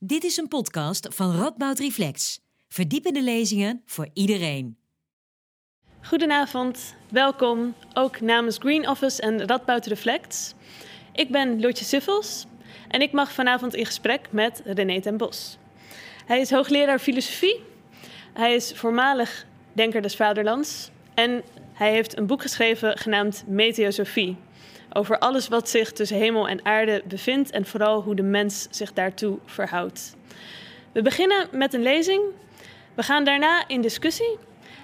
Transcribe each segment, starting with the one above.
Dit is een podcast van Radboud Reflex. Verdiepende lezingen voor iedereen. Goedenavond, welkom ook namens Green Office en Radboud Reflects. Ik ben Lotje Suffels en ik mag vanavond in gesprek met René ten Bos. Hij is hoogleraar filosofie, hij is voormalig denker des vaderlands en hij heeft een boek geschreven genaamd Meteosofie. Over alles wat zich tussen hemel en aarde bevindt en vooral hoe de mens zich daartoe verhoudt. We beginnen met een lezing. We gaan daarna in discussie.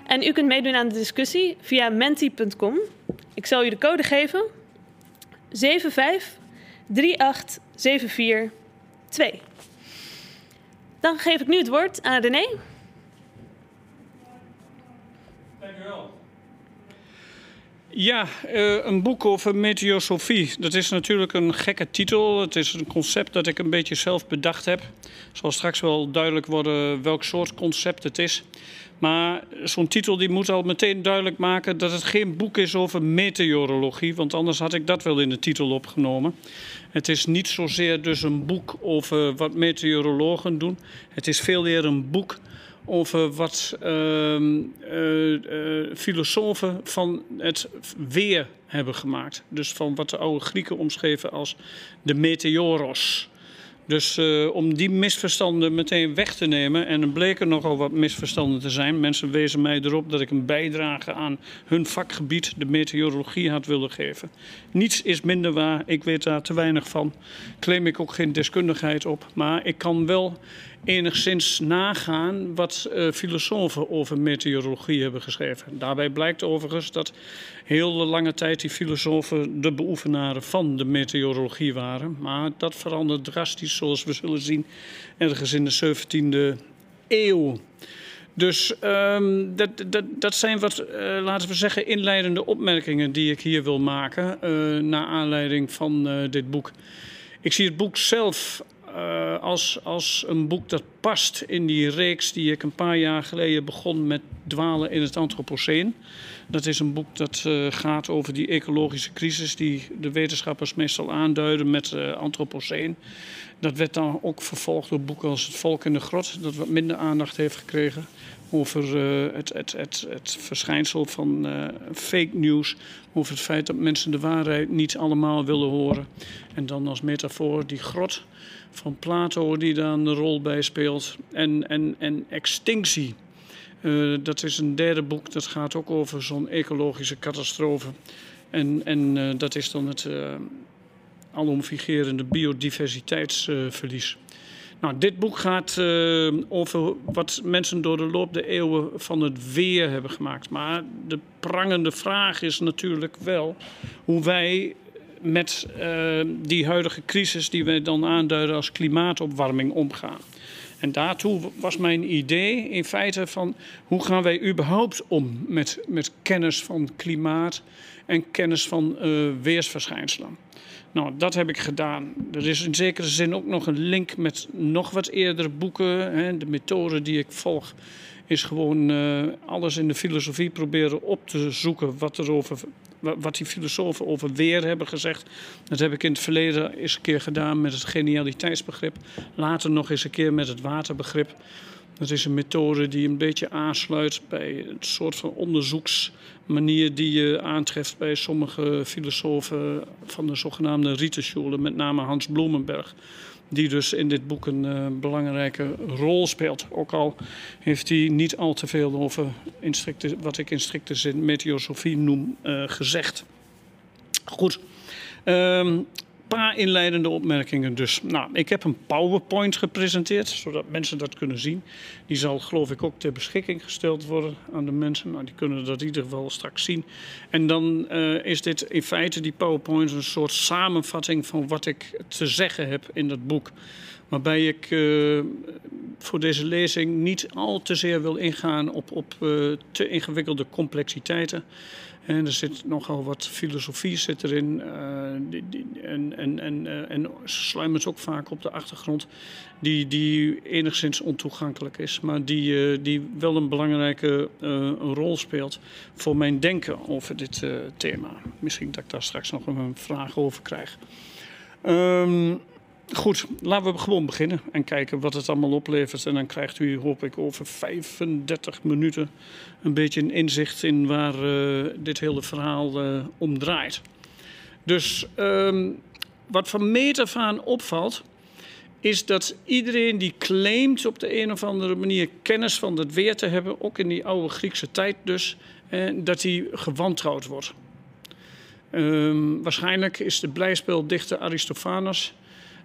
En u kunt meedoen aan de discussie via menti.com. Ik zal u de code geven: 75 38 74 2. Dan geef ik nu het woord aan René. Ja, uh, een boek over meteosofie. Dat is natuurlijk een gekke titel. Het is een concept dat ik een beetje zelf bedacht heb. Het zal straks wel duidelijk worden welk soort concept het is. Maar zo'n titel die moet al meteen duidelijk maken dat het geen boek is over meteorologie. Want anders had ik dat wel in de titel opgenomen. Het is niet zozeer dus een boek over wat meteorologen doen. Het is veel meer een boek over wat uh, uh, filosofen van het weer hebben gemaakt. Dus van wat de oude Grieken omschreven als de meteoros. Dus uh, om die misverstanden meteen weg te nemen, en er bleken nogal wat misverstanden te zijn. Mensen wezen mij erop dat ik een bijdrage aan hun vakgebied, de meteorologie, had willen geven. Niets is minder waar, ik weet daar te weinig van. Claim ik ook geen deskundigheid op, maar ik kan wel enigszins nagaan wat uh, filosofen over meteorologie hebben geschreven. Daarbij blijkt overigens dat heel de lange tijd die filosofen de beoefenaren van de meteorologie waren. Maar dat verandert drastisch, zoals we zullen zien, ergens in de 17e eeuw. Dus um, dat, dat, dat zijn wat, uh, laten we zeggen, inleidende opmerkingen die ik hier wil maken. Uh, naar aanleiding van dit boek. Ik zie het boek zelf uh, als, als een boek dat past in die reeks die ik een paar jaar geleden begon met Dwalen in het Anthropoceen. Dat is een boek dat uh, gaat over die ecologische crisis die de wetenschappers meestal aanduiden met uh, Anthropoceen. Dat werd dan ook vervolgd door boeken als Het Volk in de Grot, dat wat minder aandacht heeft gekregen over het, het, het, het verschijnsel van fake news. Over het feit dat mensen de waarheid niet allemaal willen horen. En dan als metafoor die grot van Plato die daar een rol bij speelt. En, en, en extinctie. Uh, dat is een derde boek, dat gaat ook over zo'n ecologische catastrofe. En, en dat is dan het alomvigerende biodiversiteitsverlies. Nou, dit boek gaat uh, over wat mensen door de loop der eeuwen van het weer hebben gemaakt. Maar de prangende vraag is natuurlijk wel hoe wij met uh, die huidige crisis, die wij dan aanduiden als klimaatopwarming, omgaan. En daartoe was mijn idee in feite van hoe gaan wij überhaupt om met, met kennis van klimaat en kennis van uh, weersverschijnselen. Nou, dat heb ik gedaan. Er is in zekere zin ook nog een link met nog wat eerdere boeken. Hè. De methode die ik volg is gewoon uh, alles in de filosofie proberen op te zoeken wat, er over, wat die filosofen over weer hebben gezegd. Dat heb ik in het verleden eens een keer gedaan met het genialiteitsbegrip. Later nog eens een keer met het waterbegrip. Dat is een methode die een beetje aansluit bij het soort van onderzoeksmanier die je aantreft bij sommige filosofen van de zogenaamde Rietenschule, met name Hans Bloemenberg. Die dus in dit boek een uh, belangrijke rol speelt. Ook al heeft hij niet al te veel over wat ik in strikte zin meteosofie noem uh, gezegd. Goed. Um, paar inleidende opmerkingen dus. Nou, ik heb een PowerPoint gepresenteerd, zodat mensen dat kunnen zien. Die zal geloof ik ook ter beschikking gesteld worden aan de mensen. Nou, die kunnen dat in ieder geval straks zien. En dan uh, is dit in feite, die PowerPoint, een soort samenvatting van wat ik te zeggen heb in dat boek. Waarbij ik uh, voor deze lezing niet al te zeer wil ingaan op, op uh, te ingewikkelde complexiteiten. En er zit nogal wat filosofie zit erin. Uh, die, die, en, en, en, uh, en sluimert ook vaak op de achtergrond. Die, die enigszins ontoegankelijk is. Maar die, uh, die wel een belangrijke rol speelt voor mijn denken over dit thema. Misschien dat ik daar straks nog een vraag over krijg. Um, goed, laten we gewoon beginnen en kijken wat het allemaal oplevert. En dan krijgt u, hoop ik, over 35 minuten een beetje een inzicht in waar uh, dit hele verhaal uh, om draait. Dus um, wat van meet opvalt, is dat iedereen die claimt op de een of andere manier kennis van het weer te hebben, ook in die oude Griekse tijd dus, eh, dat hij gewantrouwd wordt. Um, waarschijnlijk is de blijspeldichter Aristophanes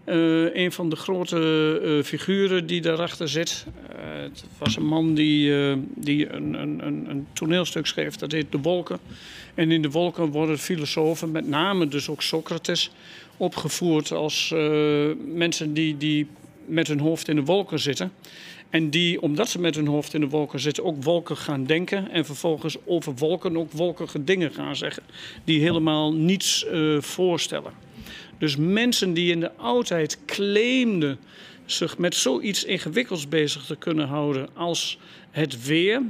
uh, een van de grote uh, figuren die daarachter zit. Uh, het was een man die, die een, een, een, toneelstuk schreef, dat heet De Wolken. En in De Wolken worden filosofen, met name dus ook Socrates, opgevoerd als mensen die, die met hun hoofd in de wolken zitten. En die, omdat ze met hun hoofd in de wolken zitten, ook wolken gaan denken. En vervolgens over wolken ook wolkige dingen gaan zeggen. Die helemaal niets voorstellen. Dus mensen die in de oudheid claimden zich met zoiets ingewikkelds bezig te kunnen houden als het weer,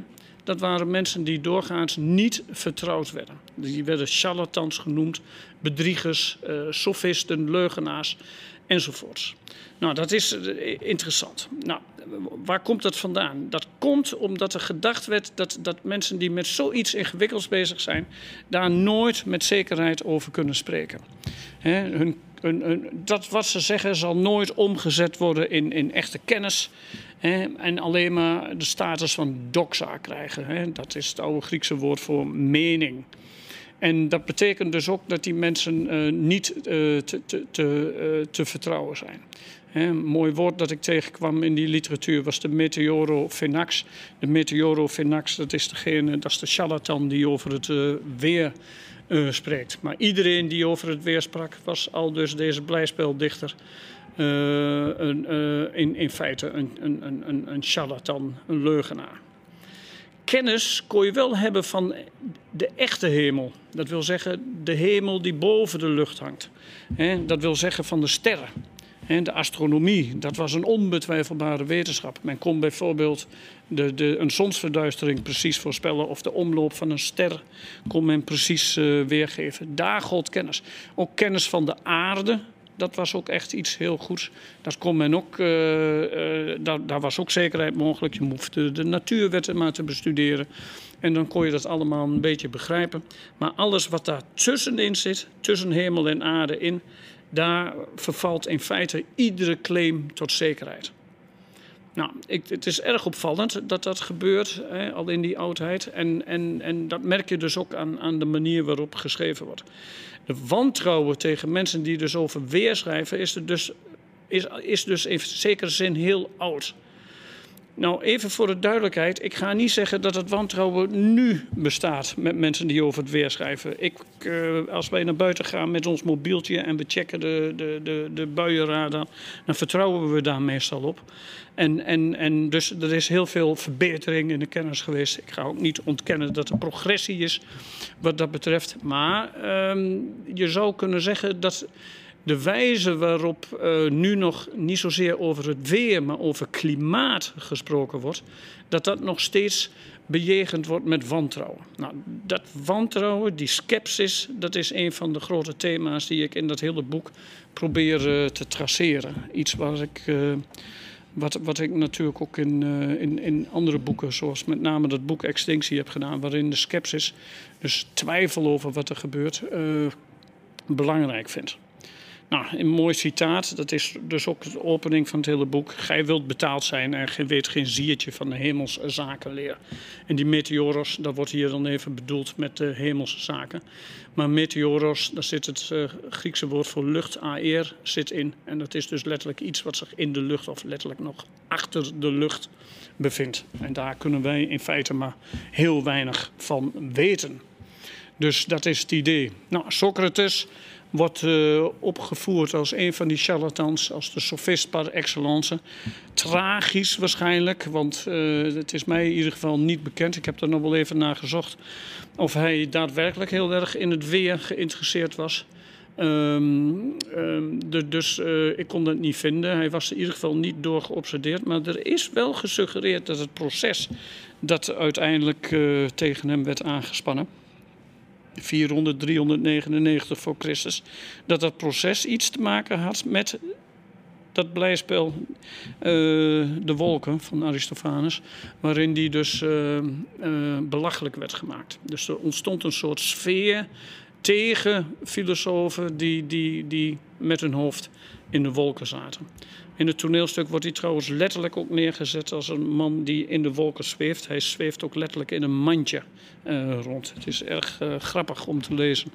dat waren mensen die doorgaans niet vertrouwd werden. Die werden charlatans genoemd, bedriegers, uh, sofisten, leugenaars enzovoorts. Nou, dat is eh, interessant. Nou, waar komt dat vandaan? Dat komt omdat er gedacht werd dat, dat mensen die met zoiets ingewikkelds bezig zijn, daar nooit met zekerheid over kunnen spreken. hun, dat wat ze zeggen zal nooit omgezet worden in, in echte kennis. en alleen maar de status van doxa krijgen. Dat is het oude Griekse woord voor mening. En dat betekent dus ook dat die mensen uh, niet uh, te, te, te, te, vertrouwen zijn. Een mooi woord dat ik tegenkwam in die literatuur was de meteorophenax. De meteorophenax, dat is degene, dat is de charlatan die over het weer spreekt. Maar iedereen die over het weer sprak, was al dus deze blijspeldichter. Een, in, in feite een, een, een, een charlatan, een leugenaar kennis kon je wel hebben van de echte hemel. Dat wil zeggen de hemel die boven de lucht hangt. Dat wil zeggen van de sterren. De astronomie, dat was een onbetwijfelbare wetenschap. Men kon bijvoorbeeld de, de, een zonsverduistering precies voorspellen of de omloop van een ster kon men precies uh, weergeven. Daar gold kennis. Ook kennis van de aarde, dat was ook echt iets heel goeds. Dat kon men ook, uh, uh, daar, daar, was ook zekerheid mogelijk. Je hoefde de natuurwetten maar te bestuderen. En dan kon je dat allemaal een beetje begrijpen. Maar alles wat daar tussenin zit, tussen hemel en aarde in, daar vervalt in feite iedere claim tot zekerheid. Nou, ik, het is erg opvallend dat dat gebeurt, hè, al in die oudheid. En, en, en dat merk je dus ook aan, aan de manier waarop geschreven wordt. De wantrouwen tegen mensen die dus over weer schrijven, is, dus, is, is dus in zekere zin heel oud. Nou, even voor de duidelijkheid. Ik ga niet zeggen dat het wantrouwen nu bestaat met mensen die over het weer schrijven. Ik, uh, als wij naar buiten gaan met ons mobieltje en we checken de, de, de, de dan vertrouwen we daar meestal op. En, en, en dus er is heel veel verbetering in de kennis geweest. Ik ga ook niet ontkennen dat er progressie is wat dat betreft. Maar um, je zou kunnen zeggen dat de wijze waarop uh, nu nog niet zozeer over het weer, maar over klimaat gesproken wordt, dat dat nog steeds bejegend wordt met wantrouwen. Nou, dat wantrouwen, die scepsis, dat is een van de grote thema's die ik in dat hele boek probeer uh, te traceren. Iets waar ik. Uh, wat, wat ik natuurlijk ook in, in, in andere boeken, zoals met name dat boek Extinctie heb gedaan, waarin de scepsis, dus twijfel over wat er gebeurt, belangrijk vind. Nou, een mooi citaat. Dat is dus ook de opening van het hele boek. Gij wilt betaald zijn en gij weet geen ziertje van de hemelse zakenleer. En die meteoros, dat wordt hier dan even bedoeld met de hemelse zaken. Maar meteoros, daar zit het uh, Griekse woord voor lucht, aer, zit in. En dat is dus letterlijk iets wat zich in de lucht, of letterlijk nog achter de lucht bevindt. En daar kunnen wij in feite maar heel weinig van weten. Dus dat is het idee. Nou, Socrates wordt uh, opgevoerd als een van die charlatans, als de sophist par excellence. Tragisch waarschijnlijk, want uh, het is mij in ieder geval niet bekend. Ik heb er nog wel even naar gezocht of hij daadwerkelijk heel erg in het weer geïnteresseerd was. Um, de, dus uh, ik kon dat niet vinden. Hij was in ieder geval niet door geobsedeerd. Maar er is wel gesuggereerd dat het proces dat uiteindelijk tegen hem werd aangespannen 400, 399 voor Christus, dat dat proces iets te maken had met dat blijspel De Wolken van Aristophanes, waarin die dus belachelijk werd gemaakt. Dus er ontstond een soort sfeer tegen filosofen die, die, die met hun hoofd in de wolken zaten. In het toneelstuk wordt hij trouwens letterlijk ook neergezet als een man die in de wolken zweeft. Hij zweeft ook letterlijk in een mandje uh, rond. Het is erg uh, grappig om te lezen.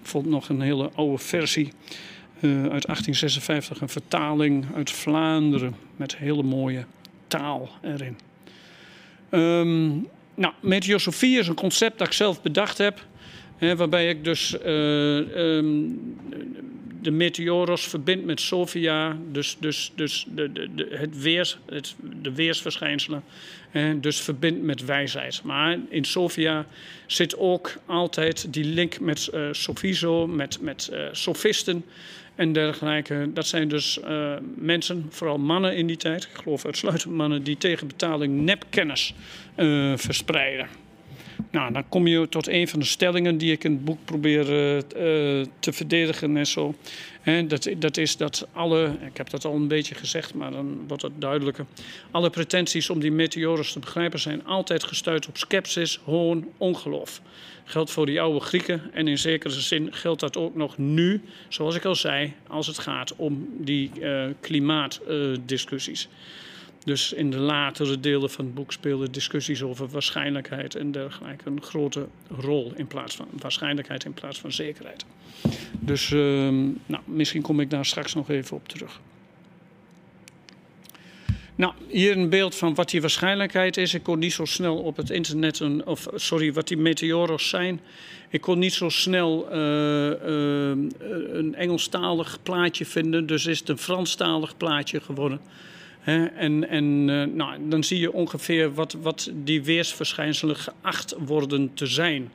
Ik vond nog een hele oude versie uh, uit 1856, een vertaling uit Vlaanderen met hele mooie taal erin. Um, nou, meteosofie is een concept dat ik zelf bedacht heb. Hè, waarbij ik dus um, de meteoros verbindt met Sophia, dus, dus, dus de, de, de, het weers, het, de weersverschijnselen, hè, dus verbindt met wijsheid. Maar in Sophia zit ook altijd die link met uh, Sophizo, met, met uh, sofisten en dergelijke. Dat zijn dus uh, mensen, vooral mannen in die tijd, ik geloof uitsluitend mannen, die tegen betaling nepkennis verspreiden. Nou, dan kom je tot een van de stellingen die ik in het boek probeer uh, te verdedigen en zo. dat, dat is dat alle, ik heb dat al een beetje gezegd, maar dan wordt het duidelijker. Alle pretenties om die meteoren te begrijpen zijn altijd gestuurd op sceptisch, hoon, ongeloof. Geldt voor die oude Grieken en in zekere zin geldt dat ook nog nu, zoals ik al zei, als het gaat om die uh, klimaatdiscussies. Dus in de latere delen van het boek spelen discussies over waarschijnlijkheid en dergelijke een grote rol in plaats van waarschijnlijkheid in plaats van zekerheid. Dus uh, nou, misschien kom ik daar straks nog even op terug. Nou, hier een beeld van wat die waarschijnlijkheid is. Ik kon niet zo snel op het internet, een, of sorry, wat die meteoros zijn. Ik kon niet zo snel uh, uh, een Engelstalig plaatje vinden, dus is het een Franstalig plaatje geworden en en uh, nou, dan zie je ongeveer wat, wat die weersverschijnselen geacht worden te zijn.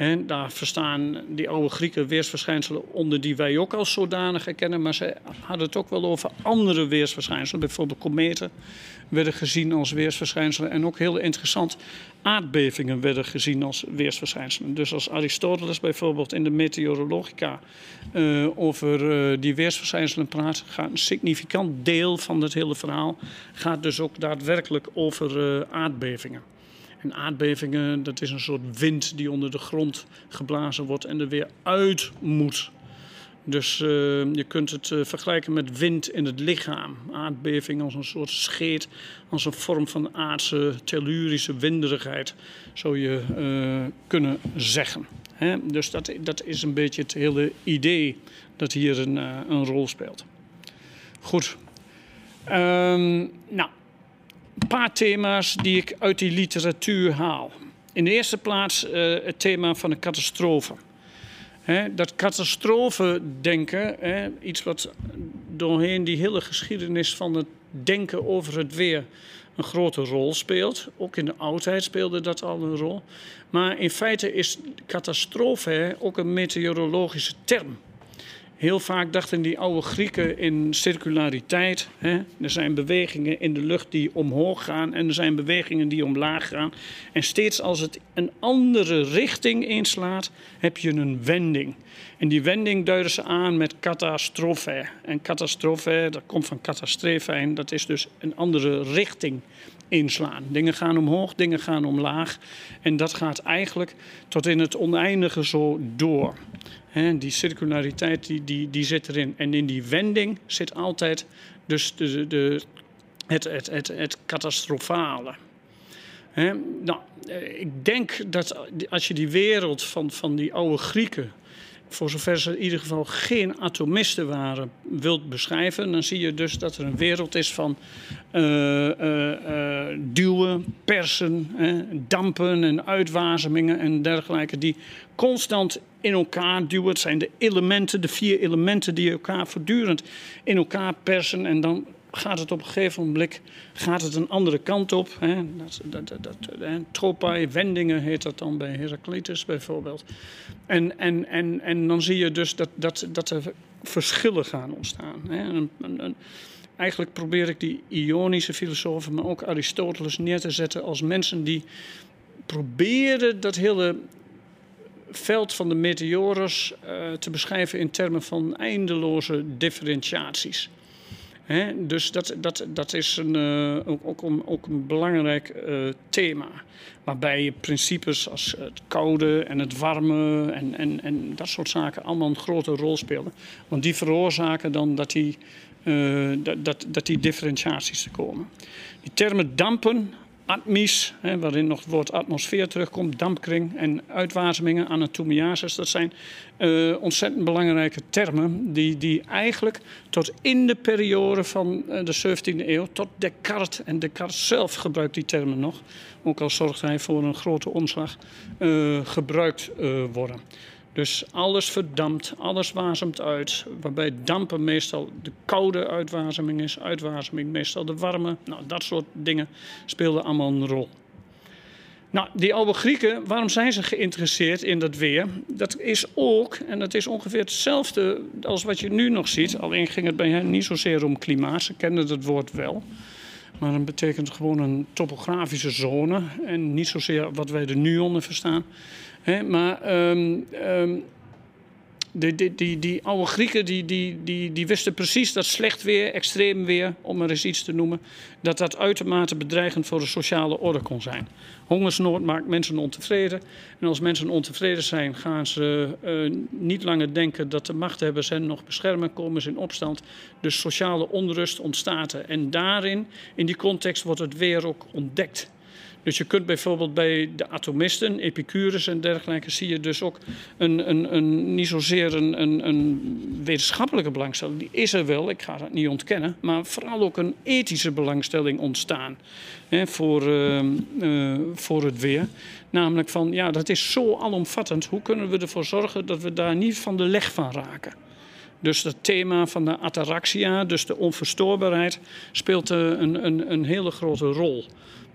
He, daar verstaan die oude Grieken weersverschijnselen onder die wij ook als zodanig herkennen. Maar ze hadden het ook wel over andere weersverschijnselen. Bijvoorbeeld kometen werden gezien als weersverschijnselen. En ook heel interessant, aardbevingen werden gezien als weersverschijnselen. Dus als Aristoteles bijvoorbeeld in de Meteorologica uh, over uh, die weersverschijnselen praat, gaat een significant deel van het hele verhaal gaat dus ook daadwerkelijk over uh, aardbevingen. En aardbevingen, dat is een soort wind die onder de grond geblazen wordt en er weer uit moet. Dus uh, je kunt het uh, vergelijken met wind in het lichaam. Aardbeving als een soort scheet, als een vorm van aardse, tellurische winderigheid, zou je uh, kunnen zeggen. Hè? Dus dat, dat is een beetje het hele idee dat hier een, een rol speelt. Goed. Um, nou, paar thema's die ik uit die literatuur haal. In de eerste plaats uh, het thema van de catastrofe. He, dat catastrofe-denken, iets wat doorheen die hele geschiedenis van het denken over het weer een grote rol speelt. Ook in de oudheid speelde dat al een rol. Maar in feite is catastrofe ook een meteorologische term. Heel vaak dachten die oude Grieken in circulariteit. Hè? Er zijn bewegingen in de lucht die omhoog gaan en er zijn bewegingen die omlaag gaan. En steeds als het een andere richting inslaat, heb je een wending. En die wending duiden ze aan met catastrofe. En catastrofe, dat komt van catastrefijn, dat is dus een andere richting inslaan. Dingen gaan omhoog, dingen gaan omlaag. En dat gaat eigenlijk tot in het oneindige zo door. die circulariteit die, die, die zit erin. En in die wending zit altijd dus de, de, het, het, het, het catastrofale. nou, eh, ik denk dat als je die wereld van, van die oude Grieken voor zover ze in ieder geval geen atomisten waren, wilt beschrijven, dan zie je dus dat er een wereld is van uh, uh, uh, duwen, persen, dampen en uitwazemingen en dergelijke, die constant in elkaar duwen. Het zijn de elementen, de vier elementen die elkaar voortdurend in elkaar persen en dan gaat het op een gegeven moment gaat het een andere kant op. Hè? Dat, dat, dat, dat, tropai, wendingen heet dat dan bij Heraclitus bijvoorbeeld. En, en, en, en dan zie je dus dat, dat, dat er verschillen gaan ontstaan. Hè? En, en, eigenlijk probeer ik die Ionische filosofen, maar ook Aristoteles neer te zetten als mensen die proberen dat hele veld van de meteores uh, te beschrijven in termen van eindeloze differentiaties. Dus dat, dat, dat is een, uh, ook, ook, een, ook een belangrijk uh, thema. Waarbij principes als het koude en het warme en, en, en dat soort zaken allemaal een grote rol spelen. Want die veroorzaken dan dat die, uh, dat, dat, dat die differentiaties er komen. Die termen dampen atmis, hè, waarin nog het woord atmosfeer terugkomt, dampkring en uitwasemingen, anatomiasis. Dat zijn uh, ontzettend belangrijke termen die, die eigenlijk tot in de periode van uh, de 17e eeuw, tot Descartes, en Descartes zelf gebruikt die termen nog, ook al zorgt hij voor een grote omslag, uh, gebruikt worden. Dus alles verdampt, alles wasemt uit. Waarbij dampen meestal de koude uitwazeming is, uitwazeming meestal de warme. Nou, dat soort dingen speelden allemaal een rol. Nou, die oude Grieken, waarom zijn ze geïnteresseerd in dat weer? Dat is ook, en dat is ongeveer hetzelfde als wat je nu nog ziet. Alleen ging het bij hen niet zozeer om klimaat, ze kenden het woord wel. Maar dat betekent gewoon een topografische zone en niet zozeer wat wij er nu onder verstaan. Maar um, um, die, die, die, die, oude Grieken die, die, die, die wisten precies dat slecht weer, extreem weer, om maar eens iets te noemen, dat dat uitermate bedreigend voor de sociale orde kon zijn. Hongersnood maakt mensen ontevreden. En als mensen ontevreden zijn, gaan ze uh, niet langer denken dat de machthebbers hen nog beschermen, komen ze in opstand. Dus sociale onrust ontstaat. En daarin, in die context, wordt het weer ook ontdekt. Dus je kunt bijvoorbeeld bij de atomisten, Epicurus en dergelijke, zie je dus ook een, een, een, niet zozeer een, een, wetenschappelijke belangstelling. Die is er wel, ik ga dat niet ontkennen. Maar vooral ook een ethische belangstelling ontstaan hè, voor, uh, uh, voor het weer. Namelijk van, ja, dat is zo alomvattend. Hoe kunnen we ervoor zorgen dat we daar niet van de leg van raken? Dus het thema van de ataraxia, dus de onverstoorbaarheid, speelt een, een, een hele grote rol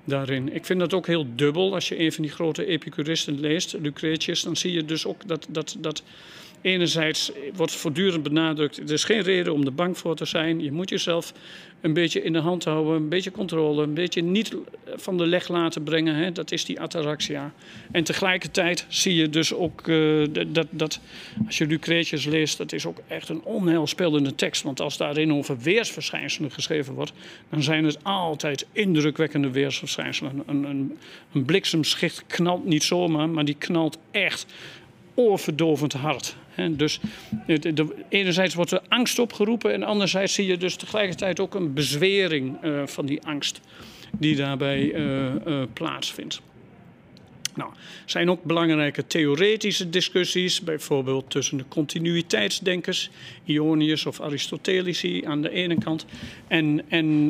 daarin. Ik vind dat ook heel dubbel. Als je een van die grote epicuristen leest, Lucretius, dan zie je dus ook dat, dat, dat enerzijds wordt voortdurend benadrukt: er is geen reden om er bang voor te zijn. Je moet jezelf een beetje in de hand houden, een beetje controle, een beetje niet van de leg laten brengen. Hè? Dat is die ataraxia. En tegelijkertijd zie je dus ook uh, dat, dat, als je Lucretius leest, dat is ook echt een onheilspellende tekst. Want als daarin over weersverschijnselen geschreven wordt, dan zijn het altijd indrukwekkende weersverschijnselen. Een, een, een bliksemschicht knalt niet zomaar, maar die knalt echt oorverdovend hard. dus enerzijds wordt er angst opgeroepen en anderzijds zie je dus tegelijkertijd ook een bezwering uh, van die angst die daarbij uh, uh, plaatsvindt. Nou, er zijn ook belangrijke theoretische discussies, bijvoorbeeld tussen de continuïteitsdenkers, Ionius of Aristotelici aan de ene kant, en, en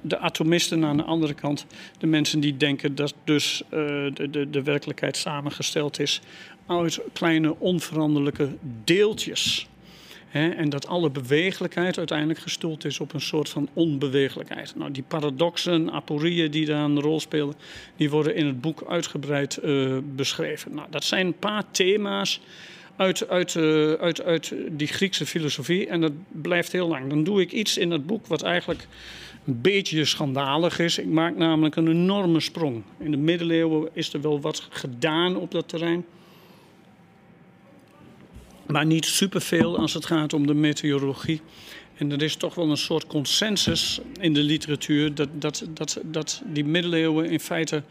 de atomisten aan de andere kant. De mensen die denken dat dus de, de, de werkelijkheid samengesteld is uit kleine onveranderlijke deeltjes. en dat alle bewegelijkheid uiteindelijk gestoeld is op een soort van onbewegelijkheid. Nou, die paradoxen, aporieën die daar een rol spelen, die worden in het boek uitgebreid uh, beschreven. Nou, dat zijn een paar thema's uit, uit, uh, uit, uit die Griekse filosofie en dat blijft heel lang. Dan doe ik iets in het boek wat eigenlijk een beetje schandalig is. Ik maak namelijk een enorme sprong. In de middeleeuwen is er wel wat gedaan op dat terrein. Maar niet superveel als het gaat om de meteorologie. En er is toch wel een soort consensus in de literatuur dat, dat, dat, dat die middeleeuwen in feite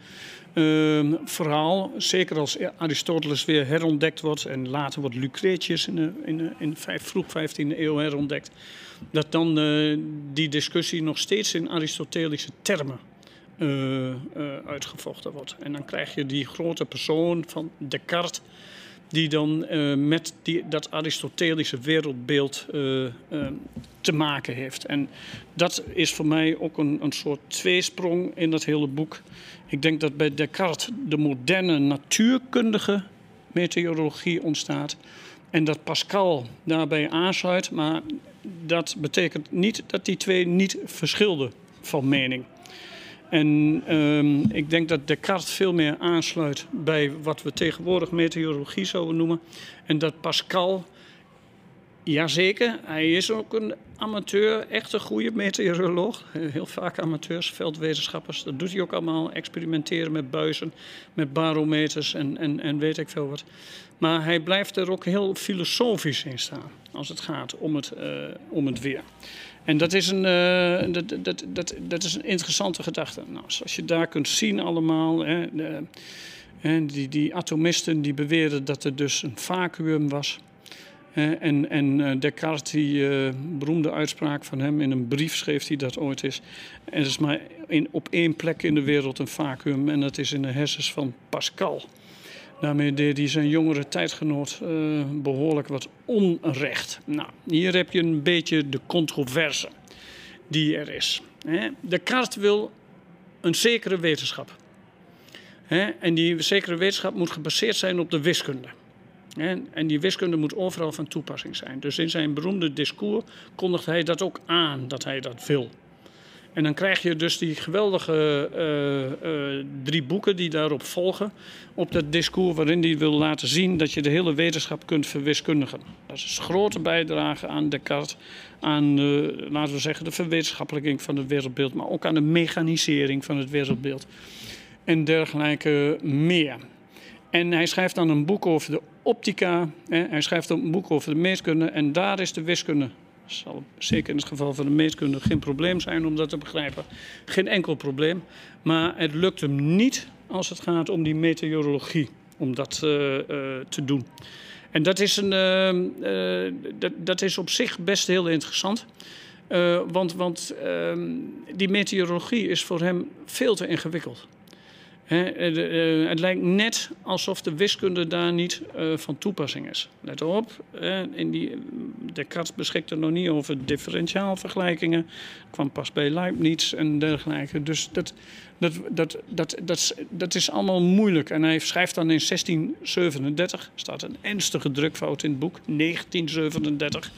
uh, vooral, zeker als Aristoteles weer herontdekt wordt en later wordt Lucretius in de, in de, in vroeg 15e eeuw herontdekt, dat dan uh, die discussie nog steeds in Aristotelische termen uh, uitgevochten wordt. En dan krijg je die grote persoon van Descartes die dan uh, met die, dat Aristotelische wereldbeeld uh, uh, te maken heeft. En dat is voor mij ook een, een soort tweesprong in dat hele boek. Ik denk dat bij Descartes de moderne natuurkundige meteorologie ontstaat. En dat Pascal daarbij aansluit, maar dat betekent niet dat die twee niet verschilden van mening. En um, ik denk dat Descartes veel meer aansluit bij wat we tegenwoordig meteorologie zouden noemen. En dat Pascal, jazeker, hij is ook een amateur, echt een goede meteoroloog. Heel vaak amateurs, veldwetenschappers, dat doet hij ook allemaal. Experimenteren met buizen, met barometers en, en, en weet ik veel wat. Maar hij blijft er ook heel filosofisch in staan als het gaat om het, uh, om het weer. En dat is een, uh, dat, dat, dat, dat is een interessante gedachte. Nou, zoals je daar kunt zien allemaal. Hè, die, die atomisten die beweerden dat er dus een vacuüm was. En, en uh, Descartes, die uh, beroemde uitspraak van hem in een brief schreef hij dat ooit is. Er is maar in, op één plek in de wereld een vacuüm en dat is in de hersens van Pascal. Daarmee deed hij zijn jongere tijdgenoot uh, behoorlijk wat onrecht. Nou, hier heb je een beetje de controverse die er is. Hè? Descartes wil een zekere wetenschap. En die zekere wetenschap moet gebaseerd zijn op de wiskunde. En die wiskunde moet overal van toepassing zijn. Dus in zijn beroemde discours kondigt hij dat ook aan, dat hij dat wil. En dan krijg je dus die geweldige uh, uh, drie boeken die daarop volgen. Op dat discours waarin hij wil laten zien dat je de hele wetenschap kunt verwiskundigen. Dat is een grote bijdrage aan Descartes. Aan, uh, laten we zeggen, de verwetenschappelijking van het wereldbeeld. Maar ook aan de mechanisering van het wereldbeeld. En dergelijke meer. En hij schrijft dan een boek over de optica. Hè. Hij schrijft een boek over de meetkunde. En daar is de wiskunde zal zeker in het geval van de meetkunde geen probleem zijn om dat te begrijpen. Geen enkel probleem. Maar het lukt hem niet als het gaat om die meteorologie, om dat uh, uh, te doen. En dat is, een, uh, dat, dat, is op zich best heel interessant. want want ehm, die meteorologie is voor hem veel te ingewikkeld. Eh, het lijkt net alsof de wiskunde daar niet uh, van toepassing is. Let op, in die, Descartes beschikte nog niet over differentiaalvergelijkingen. kwam pas bij Leibniz en dergelijke. Dus dat, dat, dat, dat, dat, dat is allemaal moeilijk. En hij schrijft dan in 1637, staat een ernstige drukfout in het boek, 1937.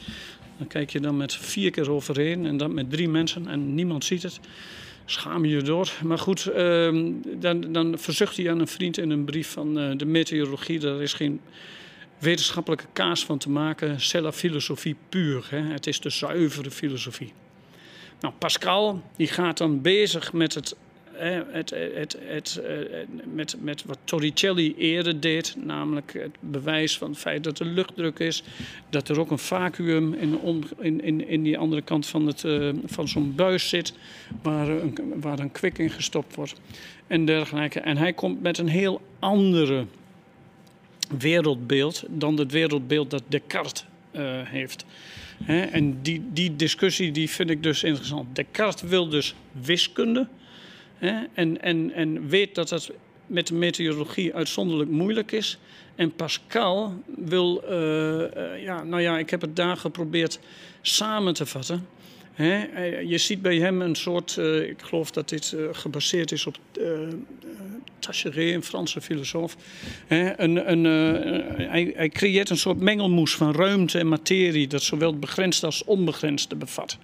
Dan kijk je dan met vier keer overheen en dan met drie mensen en niemand ziet het schaam je door. Maar goed, uh, dan, dan verzucht hij aan een vriend in een brief van uh, de meteorologie. Daar is geen wetenschappelijke kaas van te maken. C'est la philosophie puur. Hè. Het is de zuivere filosofie. Nou, Pascal die gaat dan bezig met het het, het, het, eh, met, met wat Torricelli eerder deed, namelijk het bewijs van het feit dat er luchtdruk is, dat er ook een vacuüm in, in, in, in die andere kant van, uh, van zo'n buis zit, waar een, waar een kwik in gestopt wordt en dergelijke. En hij komt met een heel andere wereldbeeld dan het wereldbeeld dat Descartes uh, heeft. en die, die discussie die vind ik dus interessant. Descartes wil dus wiskunde Hè? En, en, en weet dat dat met de meteorologie uitzonderlijk moeilijk is. En Pascal wil, uh, uh, ja, nou ja, ik heb het daar geprobeerd samen te vatten. Hè? Eh, je ziet bij hem een soort, ik geloof dat dit gebaseerd is op Taschereau, een Franse filosoof. Hè? Een, een, hij, hij creëert een soort mengelmoes van ruimte en materie dat zowel begrensd als onbegrensde bevat.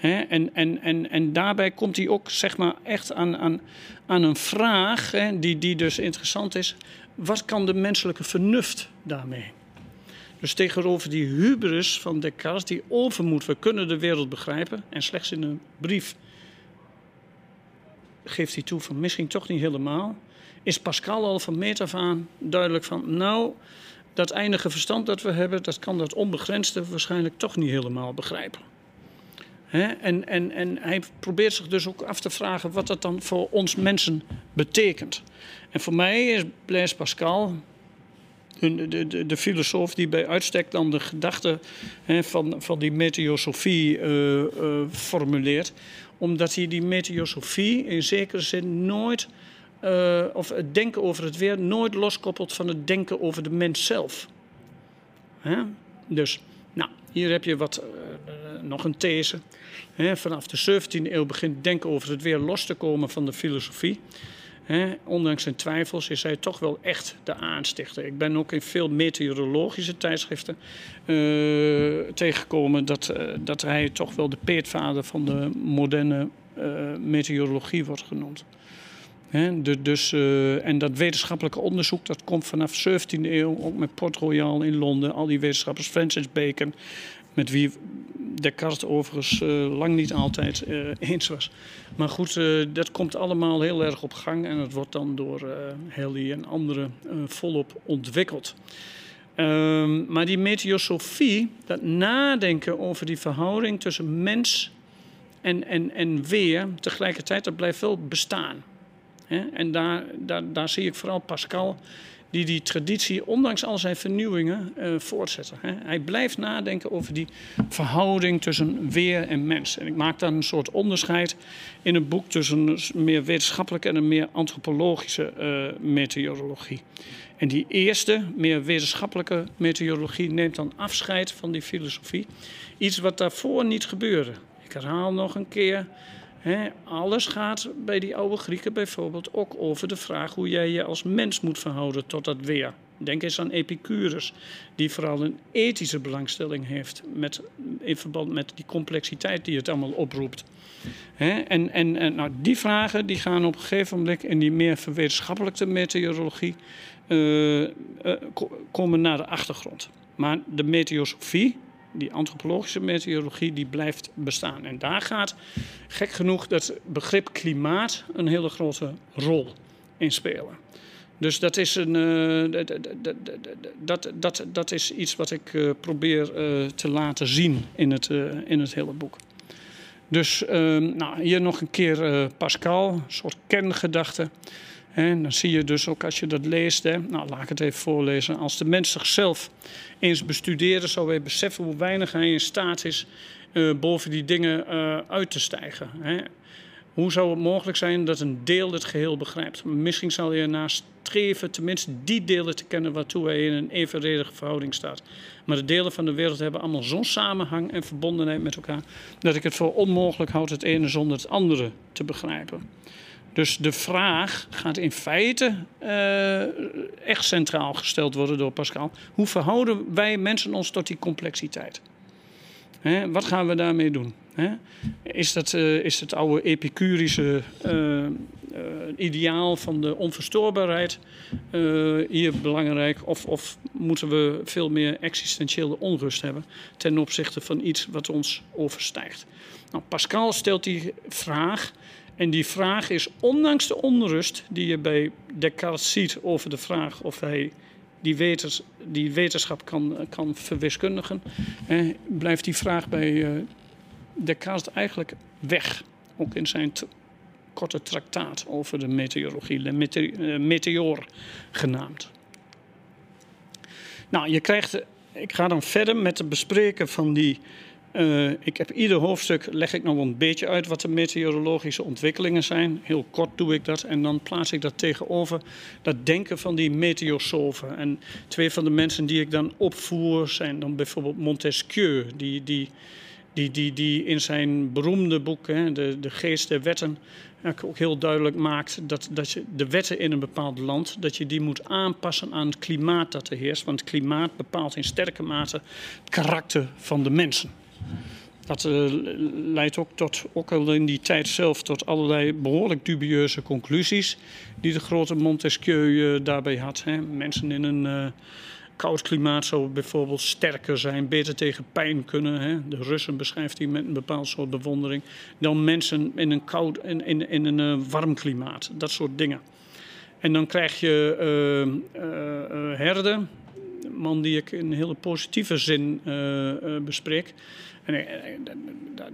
En, en, en, en daarbij komt hij ook zeg maar, echt aan, aan, aan een vraag die, die dus interessant is. Wat kan de menselijke vernuft daarmee? Dus tegenover die hubris van Descartes, die overmoed, we kunnen de wereld begrijpen. En slechts in een brief geeft hij toe van misschien toch niet helemaal. Is Pascal al van meet af aan duidelijk van, nou, dat eindige verstand dat we hebben, dat kan dat onbegrensde waarschijnlijk toch niet helemaal begrijpen. En, en, en hij probeert zich dus ook af te vragen wat dat dan voor ons mensen betekent. En voor mij is Blaise Pascal de, de, de, filosoof die bij uitstek dan de gedachte van, van die meteosofie uh, uh, formuleert. Omdat hij die meteosofie in zekere zin nooit, uh, of het denken over het weer, nooit loskoppelt van het denken over de mens zelf. Dus, hier heb je wat nog een these. vanaf de 17e eeuw begint denken over het weer los te komen van de filosofie. ondanks zijn twijfels is hij toch wel echt de aanstichter. Ik ben ook in veel meteorologische tijdschriften uh, tegengekomen dat, dat hij toch wel de peetvader van de moderne meteorologie wordt genoemd. Dus, en dat wetenschappelijke onderzoek dat komt vanaf de 17e eeuw, ook met Port Royal in Londen, al die wetenschappers, Francis Bacon, met wie Descartes overigens uh, lang niet altijd uh, eens was. Maar goed, dat komt allemaal heel erg op gang en het wordt dan door Halley en anderen volop ontwikkeld. Ehm, maar die meteosofie, dat nadenken over die verhouding tussen mens en, en, en weer, tegelijkertijd, dat blijft wel bestaan. En daar, daar, daar zie ik vooral Pascal die die traditie, ondanks al zijn vernieuwingen, uh, voortzetten. Hij blijft nadenken over die verhouding tussen weer en mens. En ik maak dan een soort onderscheid in het boek tussen een meer wetenschappelijke en een meer antropologische uh, meteorologie. En die eerste, meer wetenschappelijke meteorologie, neemt dan afscheid van die filosofie. Iets wat daarvoor niet gebeurde. Ik herhaal nog een keer alles gaat bij die oude Grieken bijvoorbeeld ook over de vraag hoe jij je als mens moet verhouden tot dat weer. Denk eens aan Epicurus, die vooral een ethische belangstelling heeft met, in verband met die complexiteit die het allemaal oproept. en en, en nou, die vragen die gaan op een gegeven moment in die meer verwetenschappelijke meteorologie uh, uh, komen naar de achtergrond. Maar de meteosofie, die antropologische meteorologie die blijft bestaan. En daar gaat, gek genoeg, dat begrip klimaat een hele grote rol in spelen. Dus dat is, een, uh, dat, dat, dat is iets wat ik uh, probeer uh, te laten zien in het, in het hele boek. Dus ehm, nou, hier nog een keer Pascal, een soort kerngedachte. En dan zie je dus ook als je dat leest, hè, nou laat ik het even voorlezen. Als de mens zichzelf eens bestuderen, zou hij beseffen hoe weinig hij in staat is uh, boven die dingen uh, uit te stijgen. Hè. Hoe zou het mogelijk zijn dat een deel het geheel begrijpt? Misschien zal je ernaast streven tenminste die delen te kennen waartoe hij in een evenredige verhouding staat. Maar de delen van de wereld hebben allemaal zo'n samenhang en verbondenheid met elkaar dat ik het voor onmogelijk houd het ene zonder het andere te begrijpen. Dus de vraag gaat in feite uh, echt centraal gesteld worden door Pascal. Hoe verhouden wij mensen ons tot die complexiteit? Hè, wat gaan we daarmee doen? Hè? Is, dat, uh, is het oude epicurische uh, ideaal van de onverstoorbaarheid hier belangrijk? Of, of moeten we veel meer existentiële onrust hebben ten opzichte van iets wat ons overstijgt? Nou, Pascal stelt die vraag en die vraag is, ondanks de onrust die je bij Descartes ziet over de vraag of hij die, wetens, die wetenschap kan, kan verwiskundigen, eh, blijft die vraag bij eh, Descartes eigenlijk weg. Ook in zijn korte traktaat over de meteorologie, de mete meteor genaamd. Nou, je krijgt, ik ga dan verder met het bespreken van die uh, ik heb ieder hoofdstuk leg ik nog een beetje uit wat de meteorologische ontwikkelingen zijn. Heel kort doe ik dat en dan plaats ik dat tegenover dat denken van die meteosofen. En twee van de mensen die ik dan opvoer zijn dan bijvoorbeeld Montesquieu, die, die, die, die, die in zijn beroemde boek, hè, de, de Geest der Wetten, ook heel duidelijk maakt dat, dat je de wetten in een bepaald land, dat je die moet aanpassen aan het klimaat dat er heerst. Want het klimaat bepaalt in sterke mate het karakter van de mensen. Dat uh, leidt ook tot, ook al in die tijd zelf, tot allerlei behoorlijk dubieuze conclusies die de grote Montesquieu uh, daarbij had. Hè. Mensen in een uh, koud klimaat zouden bijvoorbeeld sterker zijn, beter tegen pijn kunnen. Hè. De Russen beschrijft hij met een bepaald soort bewondering. Dan mensen in een koud in, in een warm klimaat. Dat soort dingen. En dan krijg je herden, man die ik in een hele positieve zin bespreek. En,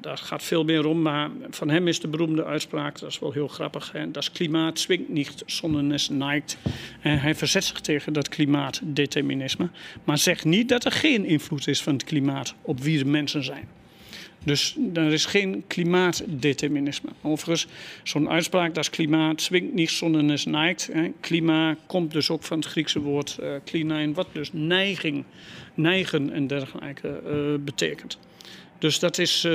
daar gaat veel meer om, maar van hem is de beroemde uitspraak, dat is wel heel grappig. Hè? Dat klimaat zwingt niet, sondern es neigt. hij verzet zich tegen dat klimaatdeterminisme, maar zegt niet dat er geen invloed is van het klimaat op wie de mensen zijn. Dus er is geen klimaatdeterminisme. Overigens, zo'n uitspraak, dat klimaat zwingt niet, sondern es neigt. Klimaat komt dus ook van het Griekse woord uh, wat dus neiging, neigen en dergelijke uh, betekent. Dus dat is. Uh,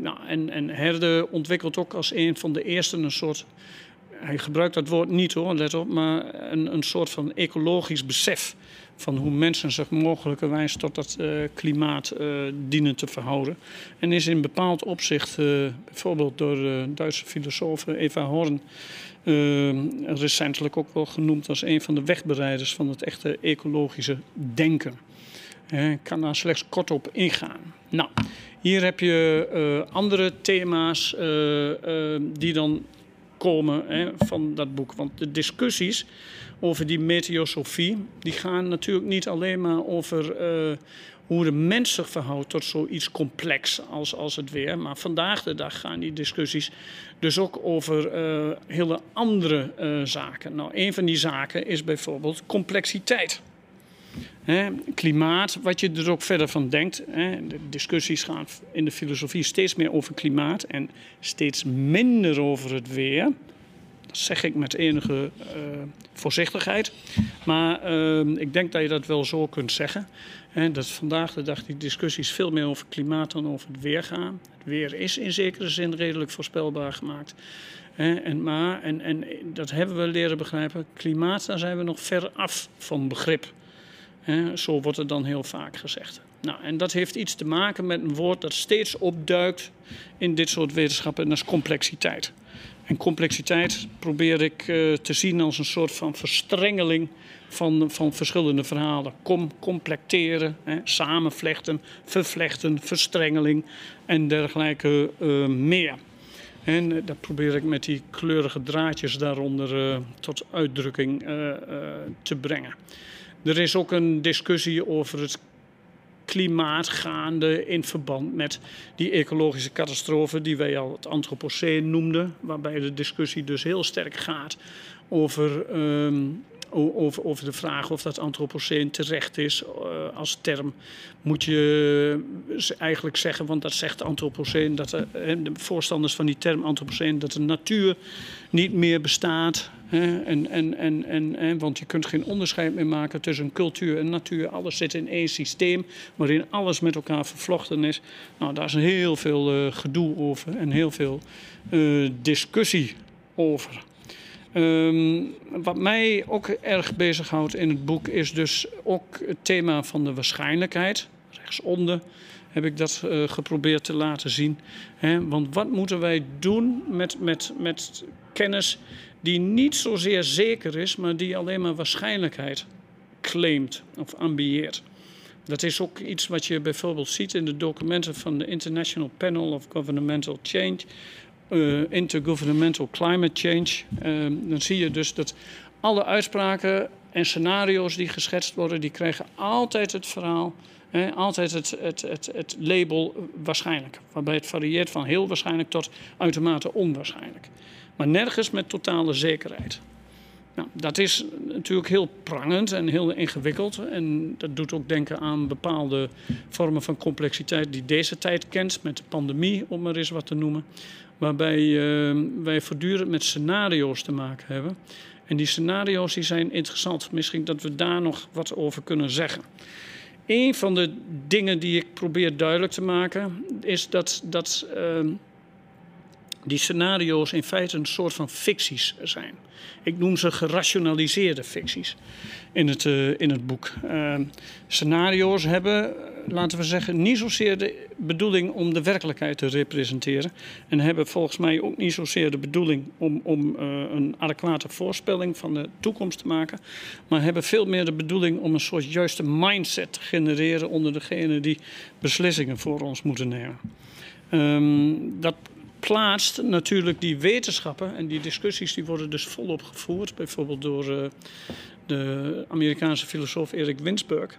nou, en, en Herde ontwikkelt ook als een van de eerste een soort. Hij gebruikt dat woord niet hoor, let op, maar een, een soort van ecologisch besef van hoe mensen zich mogelijkerwijs tot dat uh, klimaat uh, dienen te verhouden. En is in bepaald opzicht, uh, bijvoorbeeld door de Duitse filosoof Eva Horn, recentelijk ook wel genoemd als een van de wegbereiders van het echte ecologische denken. Ik kan daar slechts kort op ingaan. Nou, hier heb je andere thema's die dan komen hè, van dat boek. Want de discussies over die meteosofie, die gaan natuurlijk niet alleen maar over uh, hoe de mens zich verhoudt tot zoiets complex als, als het weer. Maar vandaag de dag gaan die discussies dus ook over uh, hele andere uh, zaken. Nou, een van die zaken is bijvoorbeeld complexiteit. Klimaat, wat je er ook verder van denkt. De discussies gaan in de filosofie steeds meer over klimaat en steeds minder over het weer. Zeg ik met enige uh, voorzichtigheid. Maar uh, ik denk dat je dat wel zo kunt zeggen. Hè, dat vandaag de dag die discussies veel meer over klimaat dan over het weer gaan. Het weer is in zekere zin redelijk voorspelbaar gemaakt. En, maar, en, en dat hebben we leren begrijpen. Klimaat, daar zijn we nog ver af van begrip. Zo wordt het dan heel vaak gezegd. Nou, en dat heeft iets te maken met een woord dat steeds opduikt in dit soort wetenschappen, en dat is complexiteit. En complexiteit probeer ik uh, te zien als een soort van verstrengeling van, van verschillende verhalen. Kom, complecteren, hè, samenvlechten, vervlechten, verstrengeling en dergelijke uh, meer. En uh, dat probeer ik met die kleurige draadjes daaronder tot uitdrukking te brengen. Er is ook een discussie over het klimaat gaande in verband met die ecologische catastrofe die wij al het antropoceen noemden, waarbij de discussie dus heel sterk gaat over um, over, over de vraag of dat antropoceen terecht is uh, als term. Moet je eigenlijk zeggen, want dat zegt antropoceen, dat de, de voorstanders van die term antropoceen, dat de natuur niet meer bestaat. Hè, en, en, en, en, en, want je kunt geen onderscheid meer maken tussen cultuur en natuur. Alles zit in één systeem waarin alles met elkaar vervlochten is. Nou, daar is heel veel gedoe over en heel veel discussie over. Um, wat mij ook erg bezighoudt in het boek is dus ook het thema van de waarschijnlijkheid. Rechtsonder heb ik dat uh, geprobeerd te laten zien. Want wat moeten wij doen met, met, met kennis die niet zozeer zeker is, maar die alleen maar waarschijnlijkheid claimt of ambieert? Dat is ook iets wat je bijvoorbeeld ziet in de documenten van de International Panel of Governmental Change intergovernmental climate change. Uh, dan zie je dus dat alle uitspraken en scenario's die geschetst worden, die krijgen altijd het verhaal, eh, altijd het, het, het, het label waarschijnlijk. Waarbij het varieert van heel waarschijnlijk tot uitermate onwaarschijnlijk. Maar nergens met totale zekerheid. Nou, dat is natuurlijk heel prangend en heel ingewikkeld. En dat doet ook denken aan bepaalde vormen van complexiteit die deze tijd kent, met de pandemie, om maar eens wat te noemen waarbij uh, wij voortdurend met scenario's te maken hebben. En die scenario's die zijn interessant. Misschien dat we daar nog wat over kunnen zeggen. Een van de dingen die ik probeer duidelijk te maken is dat, dat uh, die scenario's in feite een soort van ficties zijn. Ik noem ze gerationaliseerde ficties in het, uh, in het boek. Uh, scenario's hebben, laten we zeggen, niet zozeer de bedoeling om de werkelijkheid te representeren. En hebben volgens mij ook niet zozeer de bedoeling om, om uh, een adequate voorspelling van de toekomst te maken. Maar hebben veel meer de bedoeling om een soort juiste mindset te genereren onder degenen die beslissingen voor ons moeten nemen. Um, dat plaatst natuurlijk die wetenschappen en die discussies die worden dus volop gevoerd, bijvoorbeeld door uh, de Amerikaanse filosoof Erik Winsburg.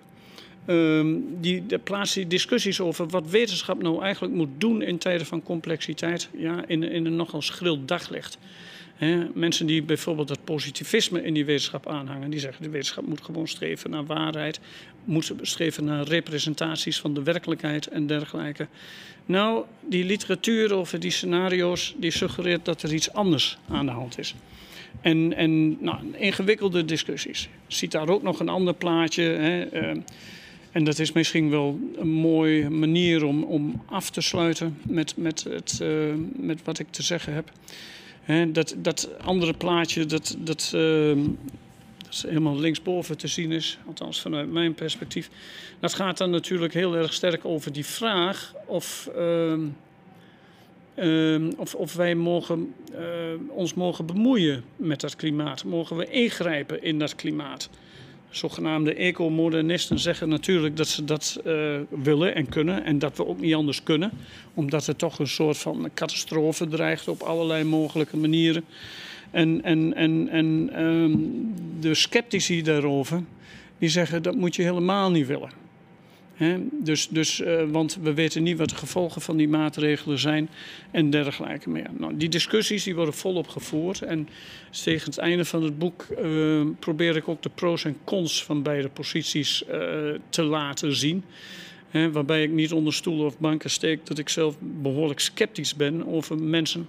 Um, die, plaatst die discussies over wat wetenschap nou eigenlijk moet doen in tijden van complexiteit ja, in, in een nogal schril daglicht. Mensen die bijvoorbeeld het positivisme in die wetenschap aanhangen, die zeggen de wetenschap moet gewoon streven naar waarheid, moet streven naar representaties van de werkelijkheid en dergelijke. Nou, die literatuur over die scenario's, die suggereert dat er iets anders aan de hand is. En, en nou, ingewikkelde discussies. Ziet daar ook nog een ander plaatje. Uh, en dat is misschien wel een mooie manier om, om af te sluiten met, met, het, uh, met wat ik te zeggen heb. Dat, dat andere plaatje, dat, dat, uh, dat helemaal linksboven te zien is, althans vanuit mijn perspectief. Dat gaat dan natuurlijk heel erg sterk over die vraag of, uh, uh, of, of wij mogen, uh, ons mogen bemoeien met dat klimaat. Mogen we ingrijpen in dat klimaat? Zogenaamde ecomodernisten zeggen natuurlijk dat ze dat uh, willen en kunnen. En dat we ook niet anders kunnen. Omdat er toch een soort van catastrofe dreigt op allerlei mogelijke manieren. En, en, en, en um, de sceptici daarover, die zeggen dat moet je helemaal niet willen. Dus, dus, uh, want we weten niet wat de gevolgen van die maatregelen zijn en dergelijke meer. Nou, die discussies die worden volop gevoerd. En tegen het einde van het boek uh, probeer ik ook de pro's en cons van beide posities uh, te laten zien. Waarbij ik niet onder stoelen of banken steek dat ik zelf behoorlijk sceptisch ben over mensen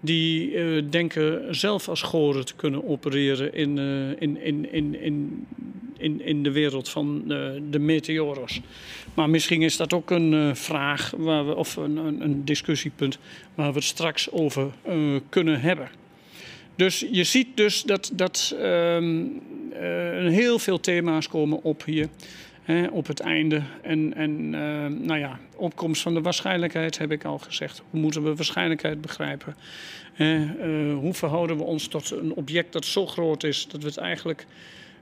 die denken zelf als goren te kunnen opereren in, in, in, in, in, in, in de wereld van uh, de meteoros. Maar misschien is dat ook een vraag waar we, of een, een, discussiepunt waar we het straks over kunnen hebben. Dus je ziet dus dat, dat ehm, heel veel thema's komen op hier op het einde. En, en uh, nou ja, opkomst van de waarschijnlijkheid heb ik al gezegd. Hoe moeten we waarschijnlijkheid begrijpen? Hoe verhouden we ons tot een object dat zo groot is dat we het eigenlijk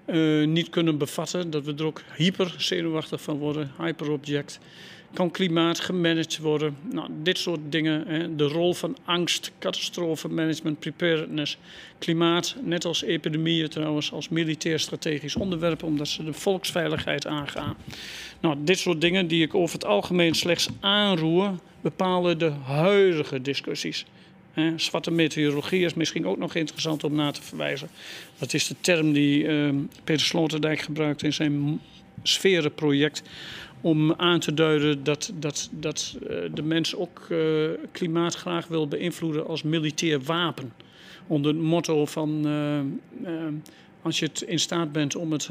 uh, niet kunnen bevatten? Dat we er ook hyper zenuwachtig van worden, hyperobject. Kan klimaat gemanaged worden? Nou, dit soort dingen. Hè. De rol van angst, catastrofemanagement, preparedness. Klimaat, net als epidemieën trouwens, als militair strategisch onderwerp, omdat ze de volksveiligheid aangaan. Nou, dit soort dingen die ik over het algemeen slechts aanroer, bepalen de huidige discussies. He, zwarte meteorologie is misschien ook nog interessant om na te verwijzen. Dat is de term die uh, Peter Sloterdijk gebruikt in zijn sferenproject om aan te duiden dat, dat, dat uh, de mens ook uh, klimaat graag wil beïnvloeden als militair wapen. Onder het motto van uh, als je het in staat bent om het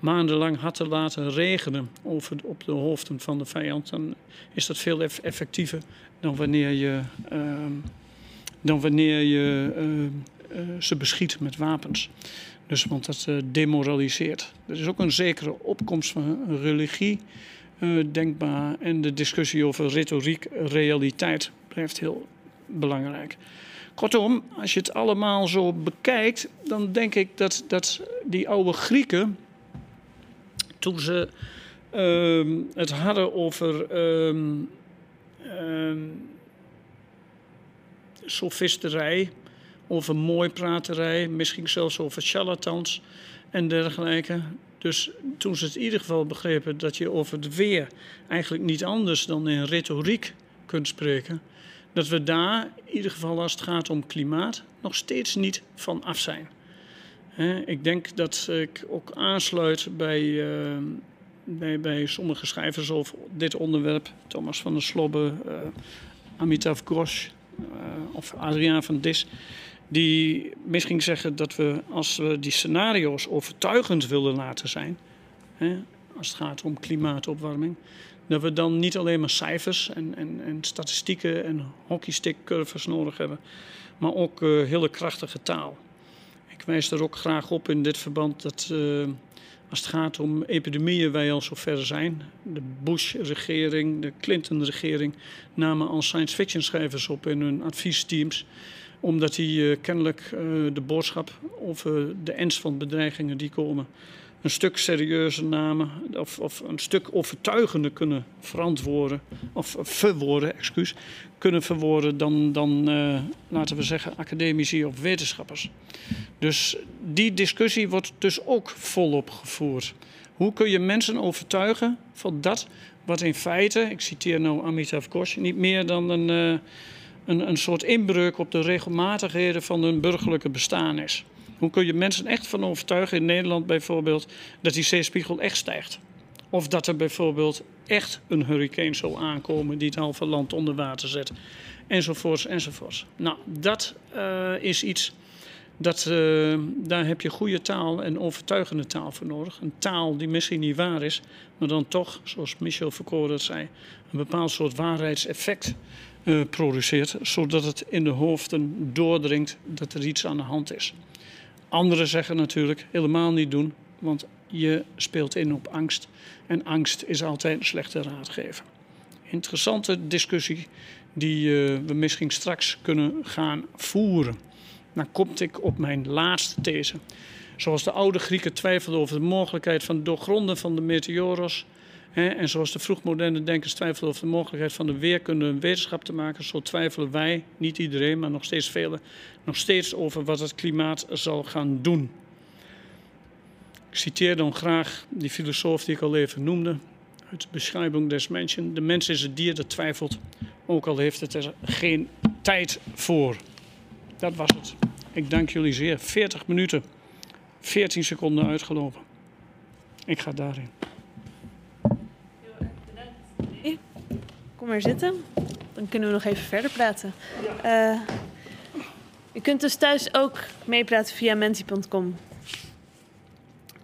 maandenlang hard te laten regenen over, op de hoofden van de vijand, dan is dat veel effectiever dan wanneer je, dan wanneer je ze beschiet met wapens. Dus, want dat uh, demoraliseert. Er is ook een zekere opkomst van religie denkbaar. En de discussie over retoriek, realiteit blijft heel belangrijk. Kortom, als je het allemaal zo bekijkt, dan denk ik dat, dat die oude Grieken, toen ze uh, het hadden over um, um, sofisterij, over mooi praterij, misschien zelfs over charlatans en dergelijke. Dus toen ze het in ieder geval begrepen dat je over het weer eigenlijk niet anders dan in retoriek kunt spreken, dat we daar, in ieder geval als het gaat om klimaat, nog steeds niet van af zijn. ik denk dat ik ook aansluit bij, uh, bij, bij sommige schrijvers over dit onderwerp. Thomas van der Slobbe, uh, Amitav Ghosh of Adriaan van Dis die misschien zeggen dat we, als we die scenario's overtuigend willen laten zijn, hè, als het gaat om klimaatopwarming, dat we dan niet alleen maar cijfers en, en, en statistieken en hockeystickcurves nodig hebben, maar ook uh, hele krachtige taal. Ik wijs er ook graag op in dit verband dat uh, als het gaat om epidemieën wij al zover zijn. De Bush-regering, de Clinton-regering namen al science fiction schrijvers op in hun adviesteams omdat die uh, kennelijk uh, de boodschap over de ernst van bedreigingen die komen een stuk serieuzer namen of, of een stuk overtuigender kunnen verantwoorden of verwoorden, excuus, kunnen verwoorden dan, dan uh, laten we zeggen, academici of wetenschappers. Dus die discussie wordt dus ook volop gevoerd. Hoe kun je mensen overtuigen van dat wat in feite, ik citeer nou Amitav Ghosh, niet meer dan een een, een soort inbreuk op de regelmatigheden van hun burgerlijke bestaan is. Hoe kun je mensen echt van overtuigen in Nederland bijvoorbeeld dat die zeespiegel echt stijgt? Of dat er bijvoorbeeld echt een hurricane zal aankomen die het halve land onder water zet. Enzovoorts, enzovoorts. Nou, dat uh, is iets, dat, uh, daar heb je goede taal en overtuigende taal voor nodig. Een taal die misschien niet waar is, maar dan toch, zoals Michel Foucault dat zei, een bepaald soort waarheidseffect uh, produceert, zodat het in de hoofden doordringt dat er iets aan de hand is. Anderen zeggen natuurlijk helemaal niet doen, want je speelt in op angst. En angst is altijd een slechte raadgever. Interessante discussie die uh, we misschien straks kunnen gaan voeren. Dan kom ik op mijn laatste these. Zoals de oude Grieken twijfelden over de mogelijkheid van doorgronden van de meteoros. En zoals de vroegmoderne denkers twijfelden over de mogelijkheid van de weerkunde een wetenschap te maken, zo twijfelen wij, niet iedereen, maar nog steeds velen, nog steeds over wat het klimaat zal gaan doen. Ik citeer dan graag die filosoof die ik al even noemde, uit de beschrijving des mensen. De mens is het dier dat twijfelt, ook al heeft het er geen tijd voor. Dat was het. Ik dank jullie zeer. 40 minuten, 14 seconden uitgelopen. Ik ga daarin. Kom maar zitten. Dan kunnen we nog even verder praten. Uh, je kunt dus thuis ook meepraten via menti.com.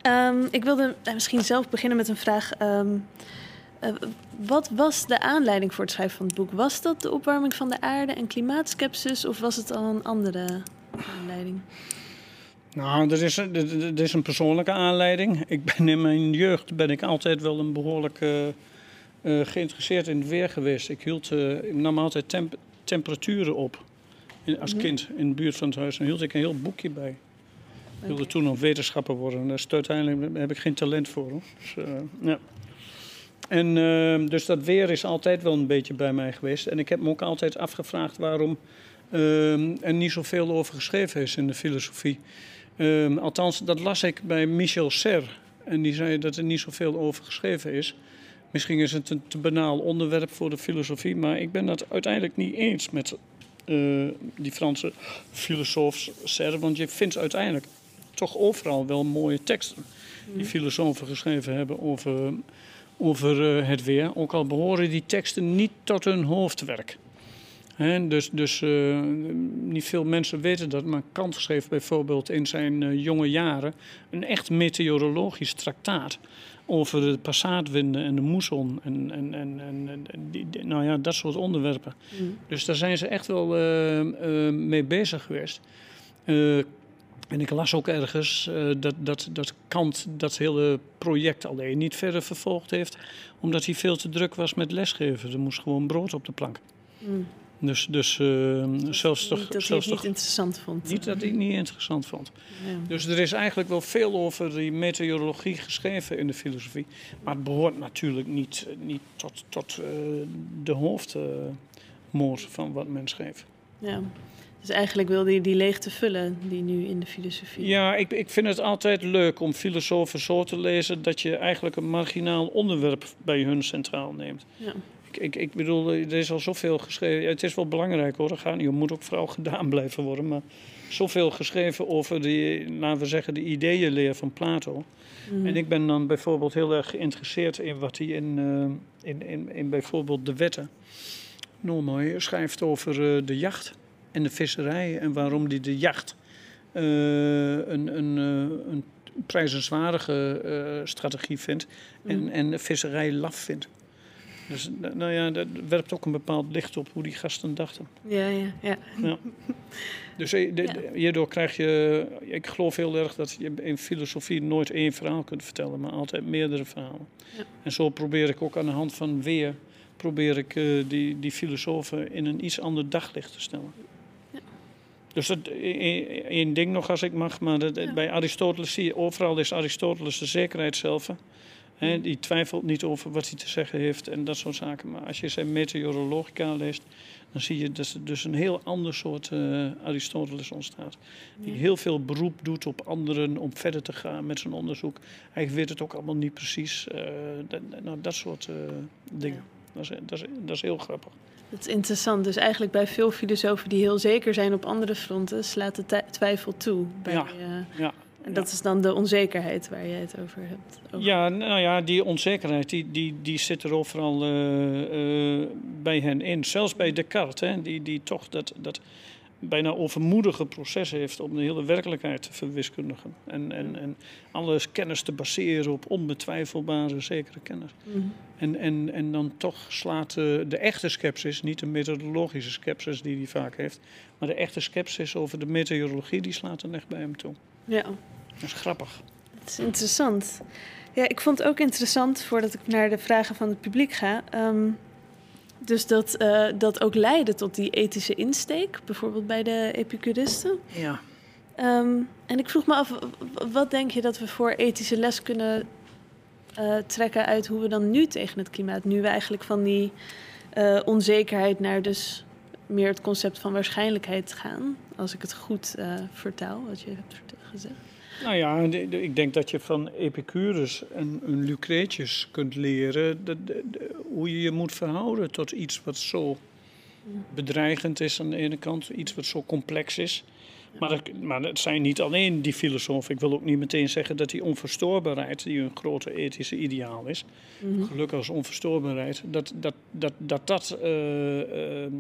Um, ik wilde misschien zelf beginnen met een vraag. Um, uh, wat was de aanleiding voor het schrijven van het boek? Was dat de opwarming van de aarde en klimaatskepsis of was het al een andere aanleiding? Nou, er is, er is een persoonlijke aanleiding. Ik ben in mijn jeugd ben ik altijd wel een behoorlijk uh, uh, geïnteresseerd in het weer geweest. Ik, hield, ik nam altijd temp temperaturen op in, als -hmm. kind in de buurt van het huis. En hield ik een heel boekje bij. Ik wilde okay. toen nog wetenschapper worden. En daar uiteindelijk heb ik geen talent voor. Hoor. Dus, uh, ja. En uh, dus dat weer is altijd wel een beetje bij mij geweest. En ik heb me ook altijd afgevraagd waarom uh, er niet zoveel over geschreven is in de filosofie. Uh, althans, dat las ik bij Michel Serre. En die zei dat er niet zoveel over geschreven is. Misschien is het een te banaal onderwerp voor de filosofie, maar ik ben dat uiteindelijk niet eens met uh, die Franse filosoof Serre. Want je vindt uiteindelijk toch overal wel mooie teksten die filosofen geschreven hebben over, over uh, het weer. Ook al behoren die teksten niet tot hun hoofdwerk. He, dus dus uh, niet veel mensen weten dat, maar Kant schreef bijvoorbeeld in zijn jonge jaren een echt meteorologisch traktaat over de passaatwinden en de moesson en, en, en, en die, nou ja, dat soort onderwerpen. Mm. Dus daar zijn ze echt wel uh, mee bezig geweest. En ik las ook ergens dat, dat, dat Kant dat hele project alleen niet verder vervolgd heeft, omdat hij veel te druk was met lesgeven. Er moest gewoon brood op de plank. Mm. Dus, dus uh, zelfs toch. Niet dat zelfs toch, het niet interessant vond. Niet dat hij het niet interessant vond. Ja. Dus er is eigenlijk wel veel over die meteorologie geschreven in de filosofie. Maar het behoort natuurlijk niet, niet tot, tot uh, de hoofdmoot van wat men schreef. Ja. Dus eigenlijk wilde je die leegte vullen die nu in de filosofie. Ja, ik, ik vind het altijd leuk om filosofen zo te lezen dat je eigenlijk een marginaal onderwerp bij hun centraal neemt. Ja. Ik, ik, ik bedoel, er is al zoveel geschreven. Het is wel belangrijk hoor, dat gaat niet om. moet ook vooral gedaan blijven worden. Maar zoveel geschreven over die, laten we zeggen, de ideeënleer van Plato. Mm. En ik ben dan bijvoorbeeld heel erg geïnteresseerd in wat hij in, uh, in, in, in bijvoorbeeld de wetten, noem maar, schrijft over uh, de jacht en de visserij en waarom die de jacht uh, een, een, een prijzenswaardige strategie vindt en, mm. en de visserij laf vindt. Dus nou ja, dat werpt ook een bepaald licht op hoe die gasten dachten. Ja, ja, ja. ja. Dus de, ja. hierdoor krijg je, ik geloof heel erg dat je in filosofie nooit één verhaal kunt vertellen, maar altijd meerdere verhalen. Ja. En zo probeer ik ook aan de hand van weer, probeer ik uh, die, die filosofen in een iets ander daglicht te stellen. Dus dat, één ding nog als ik mag, maar dat, bij Aristoteles zie je overal is Aristoteles de zekerheid zelf. He, die twijfelt niet over wat hij te zeggen heeft en dat soort zaken. Maar als je zijn meteorologica leest, dan zie je dat er dus een heel ander soort uh, Aristoteles ontstaat. Die heel veel beroep doet op anderen om verder te gaan met zijn onderzoek. Hij weet het ook allemaal niet precies. Uh, dat, nou, dat soort uh, dingen. Ja. Dat, is, dat, is, dat is heel grappig. Dat is interessant. Dus eigenlijk bij veel filosofen die heel zeker zijn op andere fronten, slaat de twijfel toe. Bij, ja, ja. En dat is dan de onzekerheid waar jij het over hebt. Over. Ja, nou ja, die onzekerheid die, die, die zit er overal uh, uh, bij hen in. Zelfs bij Descartes, hè, die, die toch dat, dat bijna overmoedige proces heeft om de hele werkelijkheid te verwiskundigen. En, en, en alles kennis te baseren op onbetwijfelbare, zekere kennis. Mm. En, en, en dan toch slaat de, de echte skepsis, niet de methodologische skepsis die hij vaak heeft, maar de echte skepsis over de meteorologie, die slaat dan echt bij hem toe. Ja. Dat is grappig. Dat is interessant. Ja, ik vond het ook interessant, voordat ik naar de vragen van het publiek ga. Um, dus dat, uh, dat ook leidde tot die ethische insteek, bijvoorbeeld bij de Epicuristen. Ja. Ehm, en ik vroeg me af, wat denk je dat we voor ethische les kunnen eh, trekken uit hoe we dan nu tegen het klimaat, nu we eigenlijk van die eh, onzekerheid naar dus meer het concept van waarschijnlijkheid gaan, als ik het goed eh, vertaal, wat je hebt gezegd. Nou ja, ik denk dat je van Epicurus en een Lucretius kunt leren de- de- de- hoe je je moet verhouden tot iets wat zo bedreigend is aan de ene kant, iets wat zo complex is. Maar, dat, maar het zijn niet alleen die filosofen. Ik wil ook niet meteen zeggen dat die onverstoorbaarheid, die een grote ethische ideaal is, Mhm. geluk als onverstoorbaarheid, dat dat, dat, dat, dat eh, eh,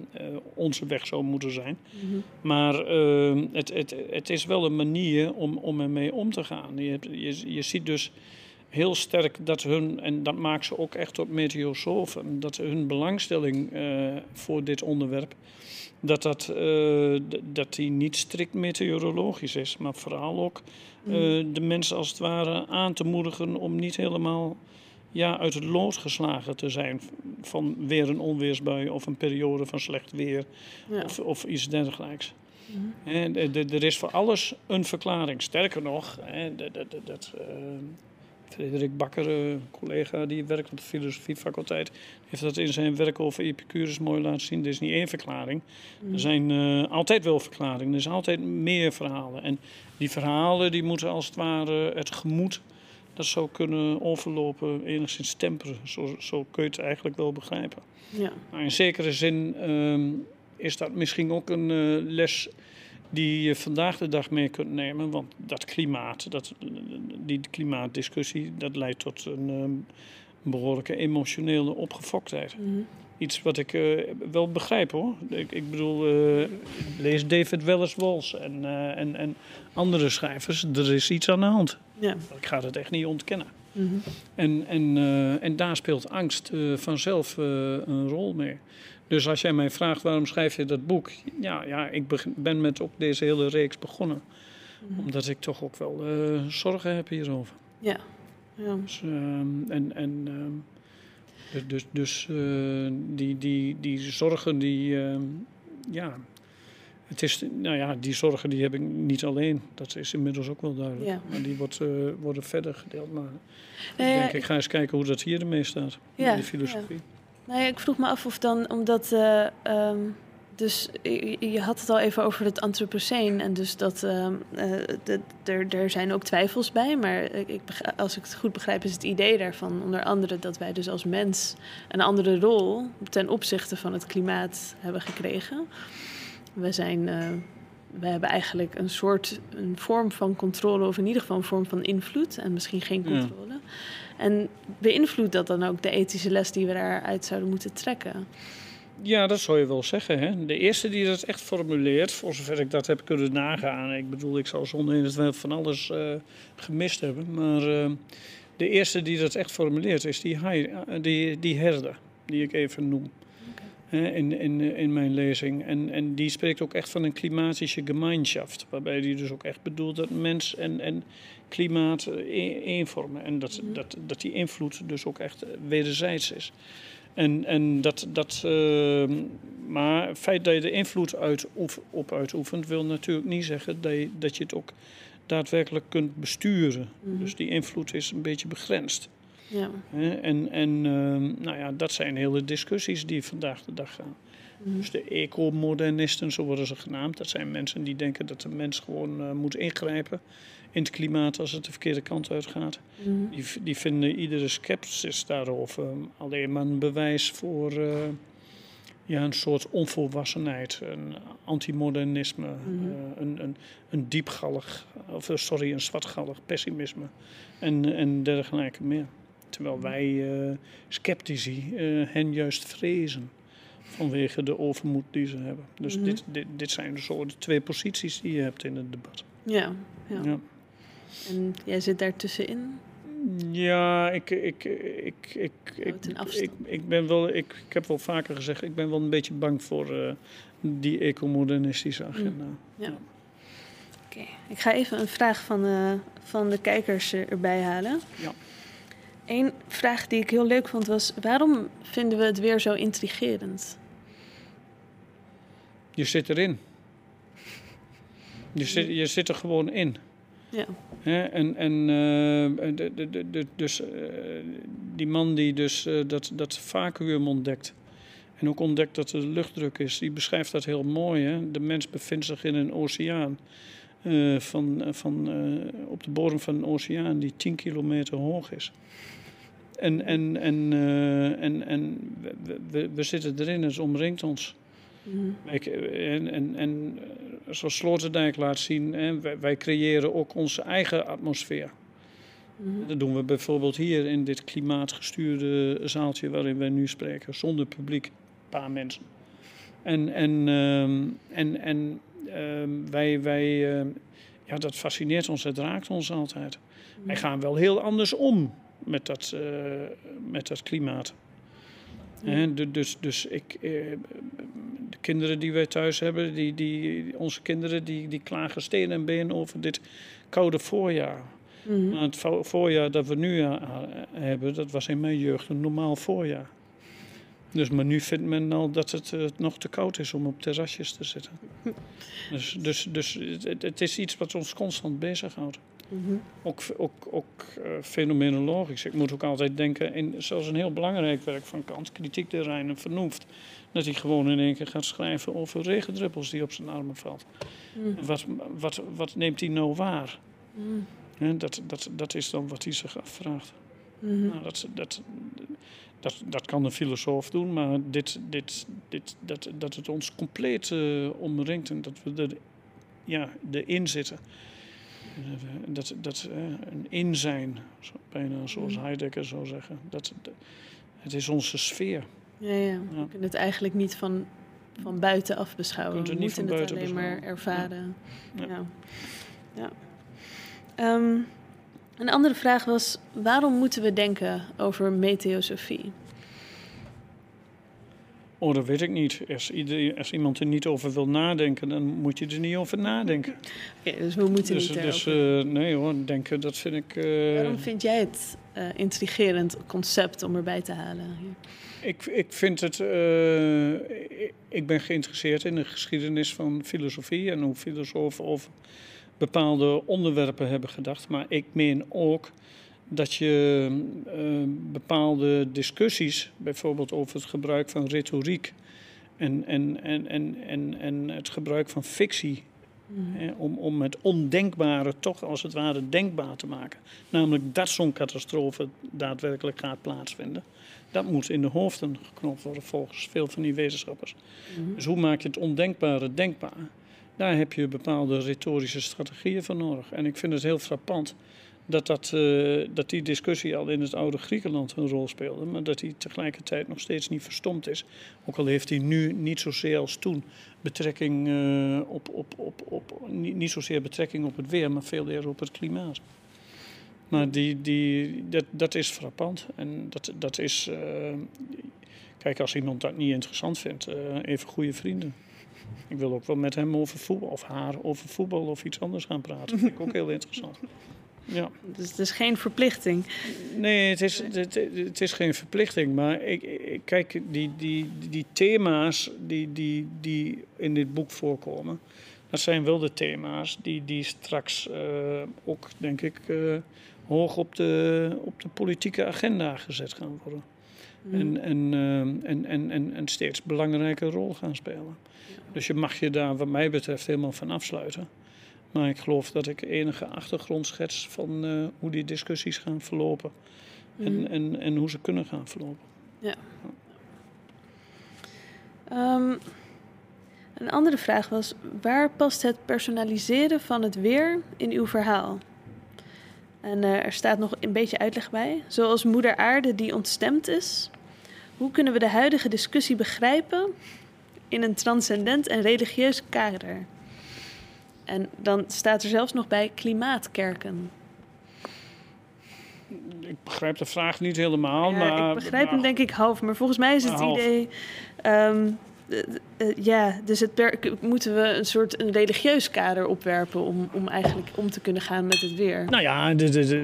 onze weg zou moeten zijn. Mhm. Maar eh, het, het, het is wel een manier om, om ermee om te gaan. Je, hebt, je, je ziet dus heel sterk dat hun, en dat maakt ze ook echt tot meteosofen, dat hun belangstelling eh, voor dit onderwerp, dat, dat, eh, dat die niet strikt meteorologisch is, maar vooral ook eh, de mensen als het ware aan te moedigen om niet helemaal ja, uit het lood geslagen te zijn van weer een onweersbui of een periode van slecht weer Ja. of, of iets dergelijks. De- er is voor alles een verklaring. Sterker nog, hè, dat, dat, dat, Frederik Bakker, eh, collega die werkt op de filosofiefaculteit, heeft dat in zijn werk over Epicurus mooi laten zien. Er is niet één verklaring. Er zijn eh, altijd wel verklaringen. Er zijn altijd meer verhalen. En die verhalen die moeten als het ware het gemoed dat zou kunnen overlopen, enigszins temperen. Zo, zo kun je het eigenlijk wel begrijpen. Ja. Maar in zekere zin ehm, is dat misschien ook een eh, les die je vandaag de dag mee kunt nemen. Want dat klimaat, dat, die klimaatdiscussie, dat leidt tot een ehm, behoorlijke emotionele opgefoktheid. Mhm. Iets wat ik eh, wel begrijp hoor. Ik, ik bedoel, eh, lees David Wallace Walsh en, eh, en, en andere schrijvers. Er is iets aan de hand. Ja. Ik ga het echt niet ontkennen. Mhm. En, en, en daar speelt angst vanzelf een rol mee. Dus als jij mij vraagt waarom schrijf je dat boek, ja, ja ik ben met ook deze hele reeks begonnen. Omdat ik toch ook wel eh, zorgen heb hierover. Ja. Ja. Dus, ehm, en en ehm, dus, dus, dus eh, die, die, die zorgen, die, ehm, ja, het is, nou ja, die zorgen die heb ik niet alleen. Dat is inmiddels ook wel duidelijk. Ja. Maar die wordt, eh, worden verder gedeeld. Maar ik ja, denk, ik ga eens kijken hoe dat hier ermee staat. Ja, in de filosofie. Nou ja, ik vroeg me af of dan, omdat. eh, ehm, dus je, je had het al even over het antropoceen. En dus dat. de- er, er zijn ook twijfels bij. Maar ik, als ik het goed begrijp, is het idee daarvan onder andere dat wij dus als mens een andere rol ten opzichte van het klimaat hebben gekregen. We zijn. eh, we hebben eigenlijk een soort een vorm van controle, of in ieder geval een vorm van invloed en misschien geen Ja. En beïnvloedt dat dan ook de ethische les die we daaruit zouden moeten trekken? Ja, dat zou je wel zeggen. Hè? De eerste die dat echt formuleert, voor zover ik dat heb kunnen nagaan. Ik bedoel, ik zal zonder in het wel van alles eh, gemist hebben. Maar eh, de eerste die dat echt formuleert is die, hai- eh, die, die herder, die ik even noem. Hè, in, in, in mijn lezing. En, en die spreekt ook echt van een klimatische Gemeinschaft. Waarbij die dus ook echt bedoelt dat mens en, en klimaat eh, één één vormen. En dat, dat, dat die invloed dus ook echt wederzijds is. En, en dat, dat, eh, maar het feit dat je de invloed uit, op uitoefent, wil natuurlijk niet zeggen dat je, dat je het ook daadwerkelijk kunt besturen. Mhm. Dus die invloed is een beetje begrensd. Ja. En, en ehm, nou ja, dat zijn hele discussies die vandaag de dag gaan. Mhm. Dus de ecomodernisten, zo worden ze genaamd, dat zijn mensen die denken dat de mens gewoon eh, moet ingrijpen in het klimaat als het de verkeerde kant uitgaat. Mhm. Die, die vinden iedere sceptisch daarover alleen maar een bewijs voor eh, ja, een soort onvolwassenheid, een antimodernisme, Mhm. eh, een, een, een diepgallig, of eh, sorry, een zwartgallig pessimisme en, en dergelijke meer. Terwijl wij eh, sceptici hen juist vrezen vanwege de overmoed die ze hebben. Dus Mhm. dit, dit, dit zijn de soort twee posities die je hebt in het debat. Ja. ja. Ja. En jij zit daar tussenin? Ja, ik, ik, ik, ik, ik, een afstand. ik, ik ben wel, ik, ik heb wel vaker gezegd, ik ben wel een beetje bang voor eh, die ecomodernistische agenda. Ja. Oké, ik ga even een vraag van, eh, van de kijkers er- erbij halen. Ja. Eén vraag die ik heel leuk vond was: waarom vinden we het weer zo intrigerend? Je zit erin. Je zit, je zit er gewoon in. Ja. En, en uh, de, de, de, dus, uh, die man die dus uh, dat, dat vacuüm ontdekt. En ook ontdekt dat er luchtdruk is. Die beschrijft dat heel mooi. Hè? De mens bevindt zich in een oceaan. van, van, op de bodem van een oceaan die 10 kilometer hoog is. En, en, en, en, en we, we, we, zitten erin, het omringt ons. Mm. En, en, en zoals Sloterdijk laat zien, hè, wij, wij, creëren ook onze eigen atmosfeer. Mm. Dat doen we bijvoorbeeld hier in dit klimaatgestuurde zaaltje waarin wij nu spreken, zonder publiek, een paar mensen. En, en, um, en, en um, wij, wij uh, ja, dat fascineert ons, het raakt ons altijd. Mm. Wij gaan wel heel anders om met dat, uh, met dat klimaat. Mm. dus, dus ik, uh, de kinderen die wij thuis hebben, die, die, onze kinderen, die, die klagen steen en been over dit koude voorjaar. Mm. Het voorjaar dat we nu hebben, dat was in mijn jeugd een normaal voorjaar. Dus, maar nu vindt men al dat het uh, nog te koud is om op terrasjes te zitten. Dus, dus, dus het, het is iets wat ons constant bezighoudt. Mm -hmm. Ook, ook, ook uh, fenomenologisch. Ik moet ook altijd denken, in, zoals een heel belangrijk werk van Kant, Kritiek der Rijn en Vernoeft, dat hij gewoon in één keer gaat schrijven over regendruppels die op zijn armen valt. Mm. Wat, wat, wat neemt hij nou waar? Mm. He, dat, dat, dat is dan wat hij zich afvraagt. -hmm. nou, dat, dat, dat, dat kan een filosoof doen, maar dit, dit, dit, dat, dat het ons compleet uh, omringt en dat we er ja, erin zitten. Dat, dat uh, een in zijn, bijna zoals mm. Heidegger zou zeggen. Dat, dat, het is onze sfeer. Ja, ja. ja. Je kunt het eigenlijk niet van, van buitenaf beschouwen. Je moeten het alleen maar ervaren. Ja. ja. ja. Um, een andere vraag was: waarom moeten we denken over meteosofie? Oh, dat weet ik niet. Als, iedereen, als, iemand er niet over wil nadenken, dan moet je er niet over nadenken. Oké, okay, dus we moeten dus, niet Dus uh, nee hoor, denken, dat vind ik... Uh, Waarom vind jij het uh, intrigerend concept om erbij te halen? Ik, ik vind het... Ik, ben geïnteresseerd in de geschiedenis van filosofie en hoe filosofen over bepaalde onderwerpen hebben gedacht. Maar ik meen ook dat je uh, bepaalde discussies, bijvoorbeeld over het gebruik van retoriek en, en, en, en, en, en het gebruik van fictie, mm. hè, om, om het ondenkbare toch als het ware denkbaar te maken. Namelijk dat zo'n catastrofe daadwerkelijk gaat plaatsvinden. Dat moet in de hoofden geknopt worden volgens veel van die wetenschappers. Mm. Dus hoe maak je het ondenkbare denkbaar? Daar heb je bepaalde retorische strategieën voor nodig. En ik vind het heel frappant dat, dat, uh, dat die discussie al in het oude Griekenland een rol speelde, maar dat die tegelijkertijd nog steeds niet verstomd is. Ook al heeft hij nu niet zozeer als toen betrekking uh, op, op, op, op niet, niet zozeer betrekking op het weer, maar veel eerder op het klimaat. Maar die, die, dat, dat is frappant. En dat, dat is. Uh, kijk, als iemand dat niet interessant vindt, even goede vrienden. Ik wil ook wel met hem over voetbal, of haar over voetbal of iets anders gaan praten. Dat vind ik ook heel interessant. Ja. Dus het is geen verplichting? Nee, het is, het, het is geen verplichting. Maar ik, ik, kijk, die, die, die thema's die, die, die in dit boek voorkomen... dat zijn wel de thema's die, die straks uh, ook, denk ik... Uh, hoog op de, op de politieke agenda gezet gaan worden. Mm. En, en, uh, en, en, en, en steeds belangrijke rol gaan spelen. Dus je mag je daar, wat mij betreft, helemaal van afsluiten. Maar ik geloof dat ik enige achtergrond schets van uh, hoe die discussies gaan verlopen. En, mm. en, en hoe ze kunnen gaan verlopen. Ja. Um, een andere vraag was: waar past het personaliseren van het weer in uw verhaal? En uh, er staat nog een beetje uitleg bij. Zoals Moeder Aarde die ontstemd is. Hoe kunnen we de huidige discussie begrijpen in een transcendent en religieus kader? En dan staat er zelfs nog bij klimaatkerken. Ik begrijp de vraag niet helemaal, ja, maar... Ik begrijp hem denk ik half, maar volgens mij is het idee... Um, eh, ja, dus het moeten we een soort een religieus kader opwerpen om, om eigenlijk om te kunnen gaan met het weer. Nou ja,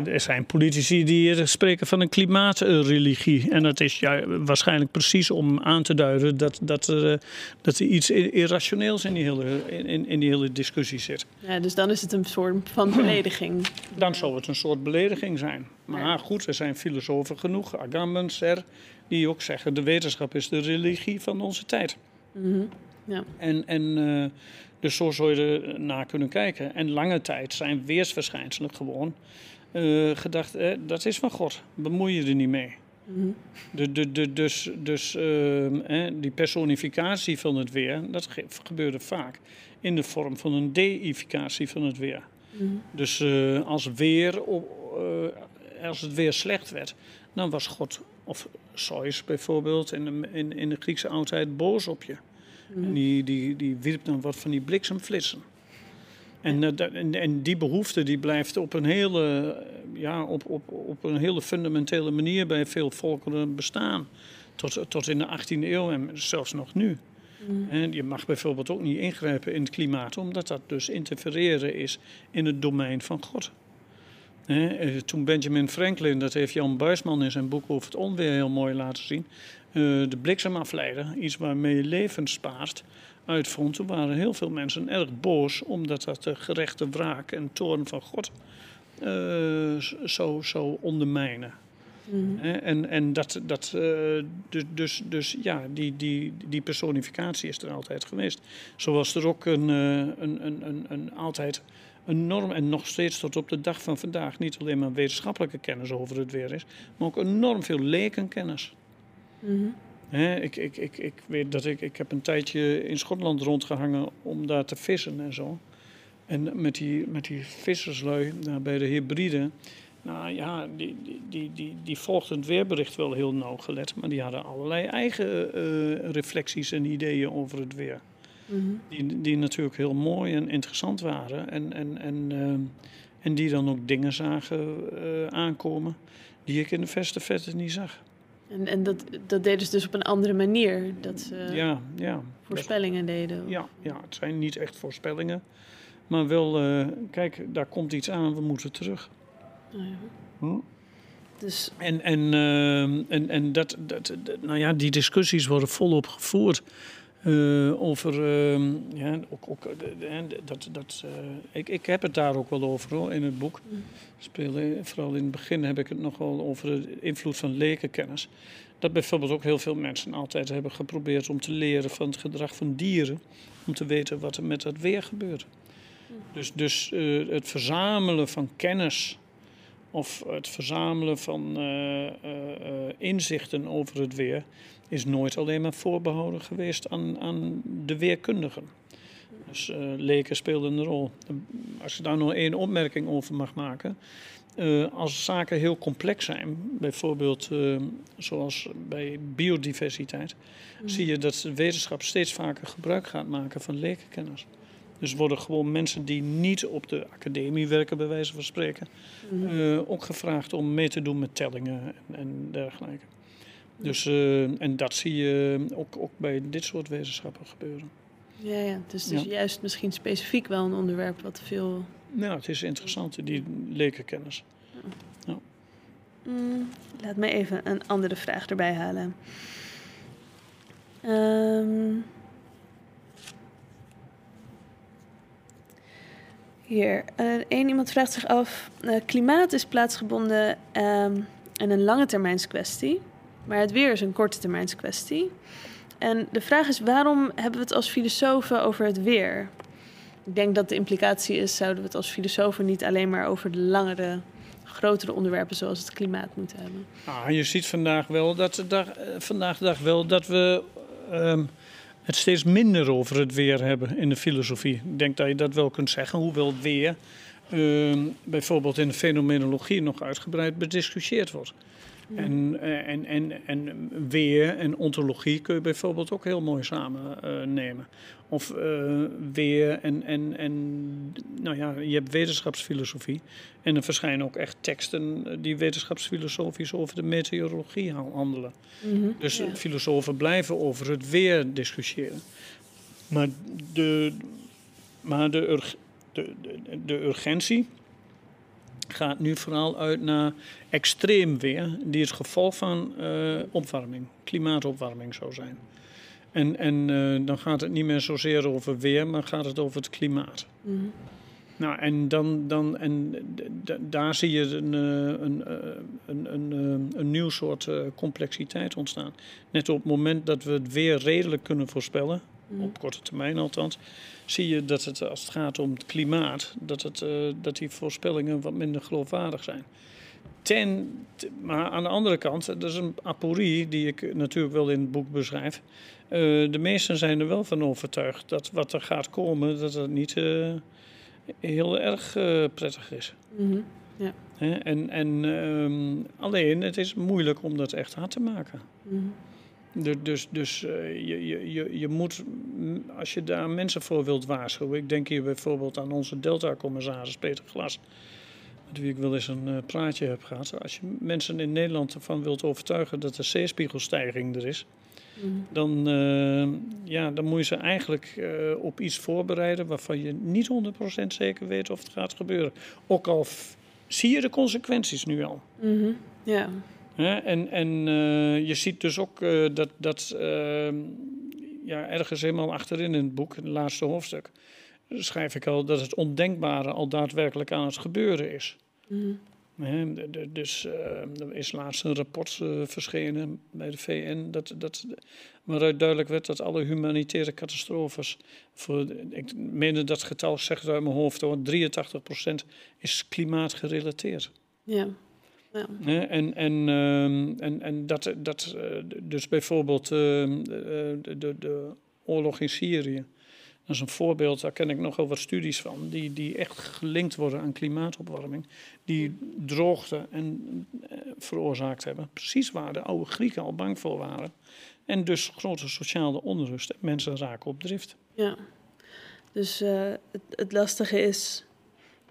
er zijn politici die spreken van een klimaatreligie. En dat is ja, waarschijnlijk precies om aan te duiden dat, dat, er, eh, dat er iets irrationeels in die, hele, in, in die hele discussie zit. Ja, dus dan is het een soort van belediging. Dan zou het een soort belediging zijn. Maar goed, er zijn filosofen genoeg, Agamben, Ser, die ook zeggen de wetenschap is de religie van onze tijd. Mhm. Ja. En, en eh, dus zo zou je er naar kunnen kijken. En lange tijd zijn weersverschijnselen gewoon eh, gedacht, eh, dat is van God, bemoei je er niet mee. Mhm. De, de, de, dus dus ehm, eh, die personificatie van het weer, dat ge- gebeurde vaak in de vorm van een deificatie van het weer. Mhm. Dus als, weer, op- als het weer slecht werd, dan was God, of Zeus bijvoorbeeld, in de, in, in de Griekse oudheid boos op je. En die, die, die wierp dan wat van die bliksemflitsen. En, eh, en, en die behoefte die blijft op een, hele, eh, ja, op, op, op een hele fundamentele manier bij veel volkeren bestaan. Tot, tot in de 18e eeuw en zelfs nog nu. En je mag bijvoorbeeld ook niet ingrijpen in het klimaat, omdat dat dus interfereren is in het domein van God. Hè, eh, toen Benjamin Franklin, dat heeft Jan Buisman in zijn boek over het onweer heel mooi laten zien, eh, de bliksemafleider, iets waarmee je levens spaart, uitvond, toen waren heel veel mensen erg boos, omdat dat de gerechte wraak en toorn van God eh, zo, zo ondermijnen. Hè, En, en dat, dat, dus, dus, dus ja, die, die, die personificatie is er altijd geweest. Zoals er ook een, een, een, een, een altijd een norm, en nog steeds tot op de dag van vandaag, niet alleen maar wetenschappelijke kennis over het weer is, maar ook enorm veel lekenkennis. Hè, ik, ik, ik, ik weet dat ik, ik heb een tijdje in Schotland rondgehangen om daar te vissen en zo. En met die, met die visserslui daar bij de hybride. Nou ja, die, die, die, die, die volgden het weerbericht wel heel nauwgelet. Maar die hadden allerlei eigen eh, reflecties en ideeën over het weer. Mhm. Die, die natuurlijk heel mooi en interessant waren. En, en, en, eh, en die dan ook dingen zagen eh, aankomen die ik in de verste verte niet zag. En, en dat, dat deden ze dus op een andere manier, dat ze ja, ja. voorspellingen deden. Ja, ja, het zijn niet echt voorspellingen. Maar wel, eh, kijk, daar komt iets aan, we moeten terug. Nou ja. Hm? Dus En, en, eh, en, en dat, dat, dat- nou ja, die discussies worden volop gevoerd. Eh, over, eh, ja, ook, ook, eh, dat, dat, eh, ik, ik heb het daar ook wel over hoor, in het boek. Spelen, vooral in het begin heb ik het nog wel over de invloed van lekenkennis. Dat bijvoorbeeld ook heel veel mensen altijd hebben geprobeerd om te leren van het gedrag van dieren. Om te weten wat er met dat weer gebeurt. Dus, dus eh, het verzamelen van kennis of het verzamelen van inzichten over het weer is nooit alleen maar voorbehouden geweest aan, aan de weerkundigen. Dus eh, leken speelden een rol. Als ik daar nog één opmerking over mag maken. eh, als zaken heel complex zijn, bijvoorbeeld eh, zoals bij biodiversiteit, zie je dat de wetenschap steeds vaker gebruik gaat maken van lekenkennis. Dus worden gewoon mensen die niet op de academie werken, bij wijze van spreken, eh, ook gevraagd om mee te doen met tellingen en, en dergelijke. Dus, eh, en dat zie je ook, ook bij dit soort wetenschappen gebeuren. ja, ja, dus, dus Ja. juist misschien specifiek wel een onderwerp wat veel... Nou, het is interessant, die lekenkennis. Mm, laat me even een andere vraag erbij halen. Ehm, hier, één iemand vraagt zich af: eh, klimaat is plaatsgebonden ehm, en een lange termijns kwestie, maar het weer is een korte termijns kwestie. En de vraag is: waarom hebben we het als filosofen over het weer? Ik denk dat de implicatie is: zouden we het als filosofen niet alleen maar over de langere grotere onderwerpen zoals het klimaat moeten hebben. Ah, je ziet vandaag wel dat eh, vandaag dag wel dat we ehm, het steeds minder over het weer hebben in de filosofie. Ik denk dat je dat wel kunt zeggen, hoewel het weer ehm, bijvoorbeeld in de fenomenologie nog uitgebreid bediscussieerd wordt. En, eh, en, en, en weer en ontologie kun je bijvoorbeeld ook heel mooi samen eh, nemen. Of eh, weer en, en, en, nou ja, je hebt wetenschapsfilosofie. En er verschijnen ook echt teksten die wetenschapsfilosofisch over de meteorologie ha- handelen. Dus Ja. filosofen blijven over het weer discussiëren. Maar de, maar de, de, de urgentie gaat nu vooral uit naar extreem weer, die het gevolg van eh, opwarming, klimaatopwarming zou zijn. En, en eh, dan gaat het niet meer zozeer over weer, maar gaat het over het klimaat. Mhm. Nou, en, dan, dan, en daar zie je een, eh, een, een, een, een nieuw soort complexiteit ontstaan. Net op het moment dat we het weer redelijk kunnen voorspellen. Op korte termijn althans, zie je dat het als het gaat om het klimaat, dat, het, eh, dat die voorspellingen wat minder geloofwaardig zijn. Ten, maar aan de andere kant, dat is een aporie die ik natuurlijk wel in het boek beschrijf. Eh, de meesten zijn er wel van overtuigd dat wat er gaat komen, dat het niet eh, heel erg prettig is. Mhm. Hè? En, en ehm, alleen, het is moeilijk om dat echt hard te maken. Mhm. Dus, dus eh, je, je, je, je moet, mm, als je daar mensen voor wilt waarschuwen. Ik denk hier bijvoorbeeld aan onze Delta-commissaris Peter Glas. Met wie ik wel eens een eh, praatje heb gehad. Als je mensen in Nederland ervan wilt overtuigen dat de zeespiegelstijging er is. Mhm. Dan, eh, ja, dan moet je ze eigenlijk op iets voorbereiden waarvan je niet 100% zeker weet of het gaat gebeuren. Ook al zie je de consequenties nu al. Mhm. Ja. En, en eh, je ziet dus ook eh, dat, dat ehm, ja, ergens helemaal achterin in het boek, het laatste hoofdstuk, schrijf ik al dat het ondenkbare al daadwerkelijk aan het gebeuren is. Mhm. Dus eh, er is laatst een rapport eh, verschenen bij de VN dat, dat, waaruit duidelijk werd dat alle humanitaire catastrofes, voor, ik meen dat getal, zeg het uit mijn hoofd hoor, 83% is klimaatgerelateerd. Ja. Ja. En, en, ehm, en, en dat, dat eh, dus bijvoorbeeld ehm, de, de, de, de oorlog in Syrië. Dat is een voorbeeld, daar ken ik nogal wat studies van, die, die echt gelinkt worden aan klimaatopwarming. Die droogte en, eh, veroorzaakt hebben. Precies waar de oude Grieken al bang voor waren. En dus grote sociale onrust. En mensen raken op drift. Ja. Dus eh, het, het lastige is,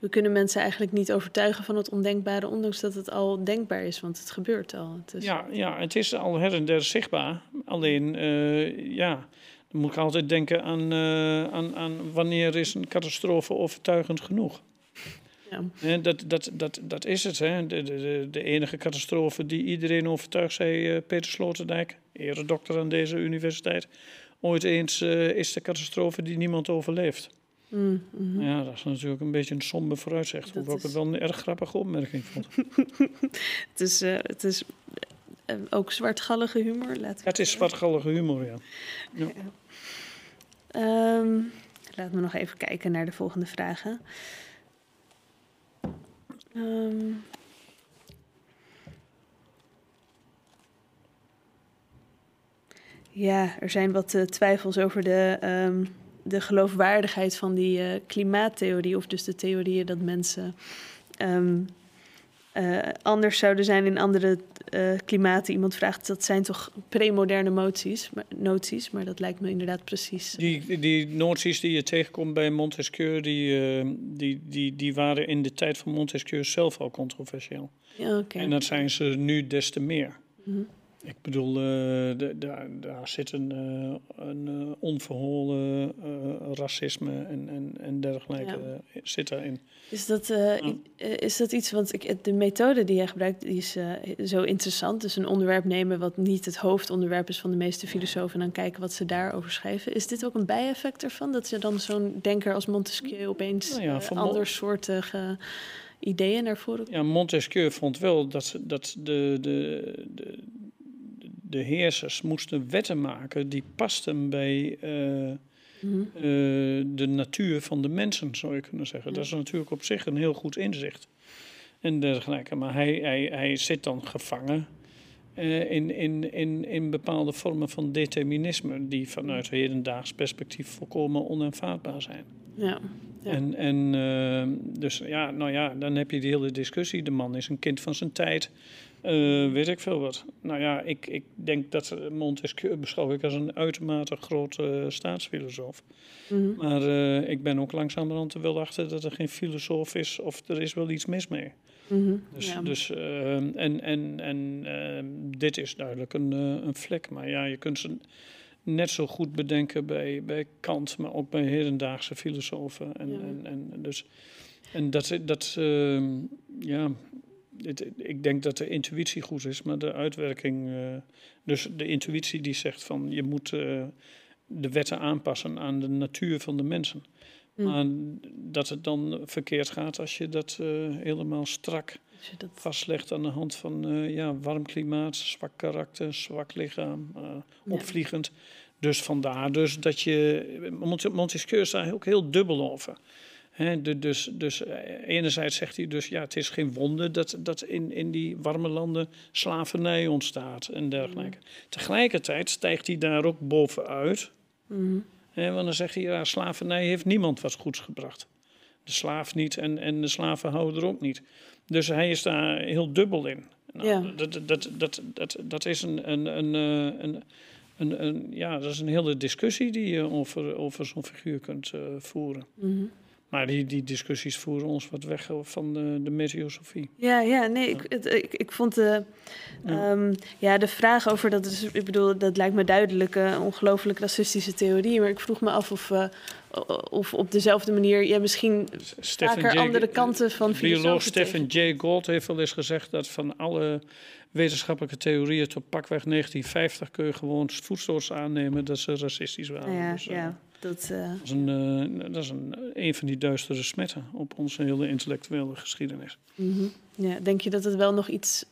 we kunnen mensen eigenlijk niet overtuigen van het ondenkbare, ondanks dat het al denkbaar is, want het gebeurt al. Het is, Ja, ja, het is al her en der zichtbaar. Alleen, eh, ja, dan moet ik altijd denken aan, eh, aan, aan wanneer is een catastrofe overtuigend genoeg. Ja. Dat, dat, dat, dat is het. Hè. De, de, de, enige catastrofe die iedereen overtuigt, zei eh, Peter Sloterdijk, eredokter aan deze universiteit. Ooit eens is de catastrofe die niemand overleeft. Mm, mhm. Ja, dat is natuurlijk een beetje een somber vooruitzicht. Hoewel ik is- het wel een erg grappige opmerking vond. Het is, eh, het is eh, ook zwartgallige humor. Laten we het is zwartgallige humor, ja. Ehm, laat me nog even kijken naar de volgende vragen. Ehm, ja, er zijn wat eh, twijfels over de, ehm, de geloofwaardigheid van die eh, klimaattheorie. Of dus de theorieën dat mensen ehm, eh, anders zouden zijn in andere eh, klimaten. Iemand vraagt, dat zijn toch premoderne moties, maar, noties? Maar dat lijkt me inderdaad precies. Die, die noties die je tegenkomt bij Montesquieu, die, die, die, die waren in de tijd van Montesquieu zelf al controversieel. Ja. En dat zijn ze nu des te meer. Mhm. Ik bedoel, eh, daar, daar zit een, eh, een eh, onverholen racisme en, en, en dergelijke eh, zit daarin. Is dat, Ja. is dat iets, want ik, de methode die jij gebruikt, die is zo interessant. Dus een onderwerp nemen wat niet het hoofdonderwerp is van de meeste filosofen... en dan kijken wat ze daarover schrijven. Is dit ook een bijeffect ervan? Dat ze dan zo'n denker als Montesquieu opeens Nou ja, andersoortige ideeën naar voren Ja, Montesquieu vond wel dat, dat de, de, de, de heersers moesten wetten maken die pasten bij eh, Mhm. eh, de natuur van de mensen, zou je kunnen zeggen. Dat is natuurlijk op zich een heel goed inzicht. En dergelijke. Maar hij, hij, hij zit dan gevangen eh, in, in, in, in bepaalde vormen van determinisme, die vanuit hedendaags perspectief volkomen onaanvaardbaar zijn. Ja. Ja. En, en dus ja, nou ja, dan heb je die hele discussie. De man is een kind van zijn tijd. Eh, weet ik veel wat. Nou ja, ik, ik denk dat Montesquieu beschouw ik als een uitermate grote staatsfilosoof. Mhm. Maar eh, ik ben ook langzamerhand er wel achter dat er geen filosoof is of er is wel iets mis mee. Mhm. Dus, ja. dus, eh, en en, en eh, dit is duidelijk een, eh, een vlek. Maar ja, je kunt ze net zo goed bedenken bij, bij Kant, maar ook bij hedendaagse filosofen. En, Ja. en, en, dus, en dat, dat ehm, ja, het- ik denk dat de intuïtie goed is, maar de uitwerking. eh, dus de intuïtie die zegt van je moet eh, de wetten aanpassen aan de natuur van de mensen. Hm. Maar dat het dan verkeerd gaat als je dat eh, helemaal strak dat, vastlegt aan de hand van ja, warm klimaat, zwak karakter, zwak lichaam, Ja. opvliegend. Dus vandaar dus dat je... Mont- Montesquieu is daar ook heel dubbel over. Dus, dus eh, enerzijds zegt hij dus, ja, het is geen wonder dat, dat in, in die warme landen slavernij ontstaat en dergelijke. Tegelijkertijd stijgt hij daar ook bovenuit. Mhm. Hè, want dan zegt hij, ja, slavernij heeft niemand wat goeds gebracht. De slaaf niet en, en de slavenhouder ook niet. Dus hij is daar heel dubbel in. Nou, Ja. dat, dat, dat, dat, dat is een, een, een, eh, een, een, een, ja, dat is een hele discussie die je over, over zo'n figuur kunt eh, voeren. Mhm. Maar die, die discussies voeren ons wat weg van de, de. Ja, ja, nee, ik, het, ik, ik vond de, ehm, ja, de vraag over dat, is, ik bedoel, dat lijkt me duidelijk een ongelooflijk racistische theorie, maar ik vroeg me af of, eh, of op dezelfde manier, ja, misschien Stephen vaker andere kanten van De bioloog Stephen Jay Gould heeft wel eens gezegd dat van alle wetenschappelijke theorieën tot pakweg 1950 kun je gewoon voetstoots aannemen dat ze racistisch waren. Ja, Dus, eh, ja, dat, eh, Dat is, een, eh, dat is een, een van die duistere smetten op onze hele intellectuele geschiedenis. mhm. ja, denk je dat het wel nog iets,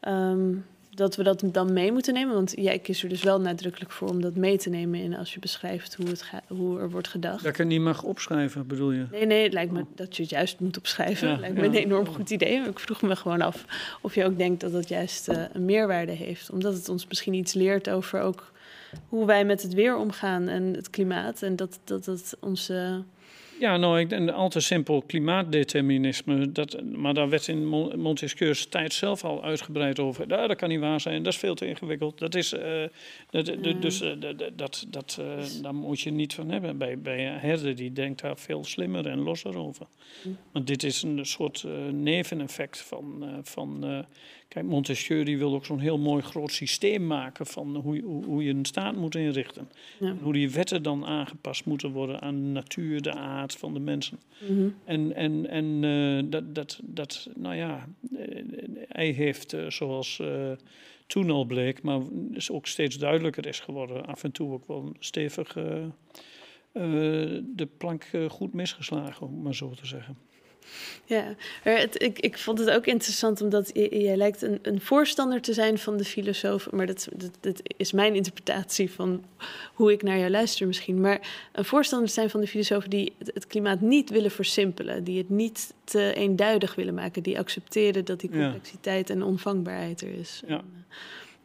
ehm, dat we dat dan mee moeten nemen? Want jij kiest er dus wel nadrukkelijk voor om dat mee te nemen in als je beschrijft hoe, het hoe er wordt gedacht. Dat ik het niet mag opschrijven, bedoel je? Nee, nee, het lijkt me dat je het juist moet opschrijven. Ja, lijkt me een enorm goed idee. Maar ik vroeg me gewoon af of je ook denkt dat het juist eh, een meerwaarde heeft. Omdat het ons misschien iets leert over ook hoe wij met het weer omgaan en het klimaat. En dat dat het onze... Ja, nou, ik denk al te simpel klimaatdeterminisme. Dat, maar daar werd in Mon- Montesquieu's tijd zelf al uitgebreid over. Ja, dat kan niet waar zijn, dat is veel te ingewikkeld. Dat is, dat, dat- dus dat, dat, dat, eh, daar moet je niet van hebben. Bij, bij herder die denkt daar veel slimmer en losser over. Want dit is een soort neveneffect van... van kijk, Montesquieu die wil ook zo'n heel mooi groot systeem maken... van hoe, je- hoe, hoe je een staat moet inrichten. Ja. En hoe die wetten dan aangepast moeten worden aan de natuur, de aard van de mensen. Mhm. En, en, en eh, dat, dat, dat, nou ja, eh, hij heeft, eh, zoals toen al bleek, maar is ook steeds duidelijker is geworden, af en toe ook wel stevig de plank goed misgeslagen, om maar zo te zeggen. Ja, het, ik, ik vond het ook interessant omdat jij lijkt een, een voorstander te zijn van de filosoof. Maar dat, dat, dat is mijn interpretatie van hoe ik naar jou luister misschien. Maar een voorstander te zijn van de filosofen die het, het klimaat niet willen versimpelen. Die het niet te eenduidig willen maken. Die accepteren dat die complexiteit en onvangbaarheid er is. Ja. En, eh,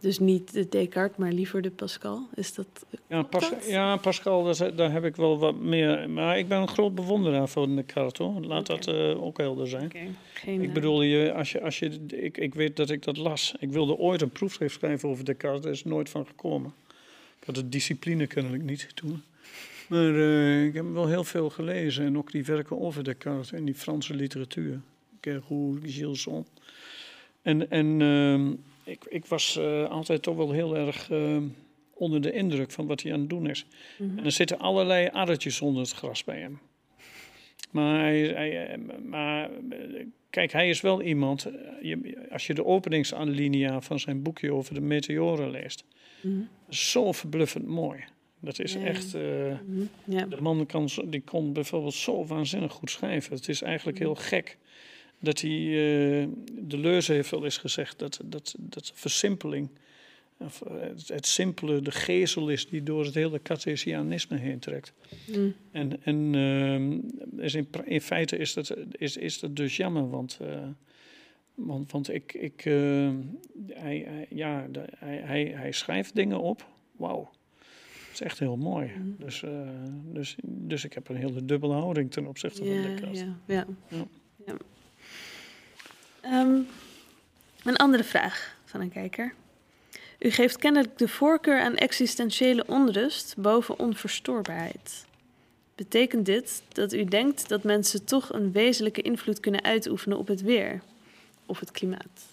dus niet de Descartes, maar liever de Pascal. Is dat... Ja, Pas- dat? ja Pascal, daar, daar heb ik wel wat meer. Maar ik ben een groot bewonderaar van Descartes, hoor. Laat dat eh, ook helder zijn. Geen, Ik eh, bedoel, je, als je, als je, ik, ik weet dat ik dat las. Ik wilde ooit een proefschrift schrijven over Descartes. Daar is nooit van gekomen. Ik had de discipline kennelijk niet toen. Maar eh, ik heb wel heel veel gelezen. En ook die werken over Descartes in die Franse literatuur. Gerroux, Gilson. En, en ehm, ik, ik was eh, altijd toch wel heel erg ehm, onder de indruk van wat hij aan het doen is. mhm. En er zitten allerlei addertjes onder het gras bij hem. Maar, hij, hij, eh, maar eh, kijk, hij is wel iemand. eh, je- als je de openingsalinea van zijn boekje over de meteoren leest, Mhm. zo verbluffend mooi. Dat is Ja. echt. Mhm. Ja. de man kan, die kon bijvoorbeeld zo waanzinnig goed schrijven. Het is eigenlijk heel gek dat hij. eh de Leuze heeft wel eens gezegd dat, dat, dat versimpeling. Of eh, het, het simpele de gezel is die door het hele Cartesianisme heen trekt. Mhm. En, en is in, feite is dat, is, is dat dus jammer, want, eh, want, want ik, ik, hij, hij- ja, de- hij, hij, hij schrijft dingen op. Wauw, dat is echt heel mooi. Mhm. Dus, dus, dus ik heb een hele dubbele houding ten opzichte van Ja, Descartes. ja, ja. Ja. Ehm, een andere vraag van een kijker. U geeft kennelijk de voorkeur aan existentiële onrust boven onverstoorbaarheid. Betekent dit dat u denkt dat mensen toch een wezenlijke invloed kunnen uitoefenen op het weer of het klimaat?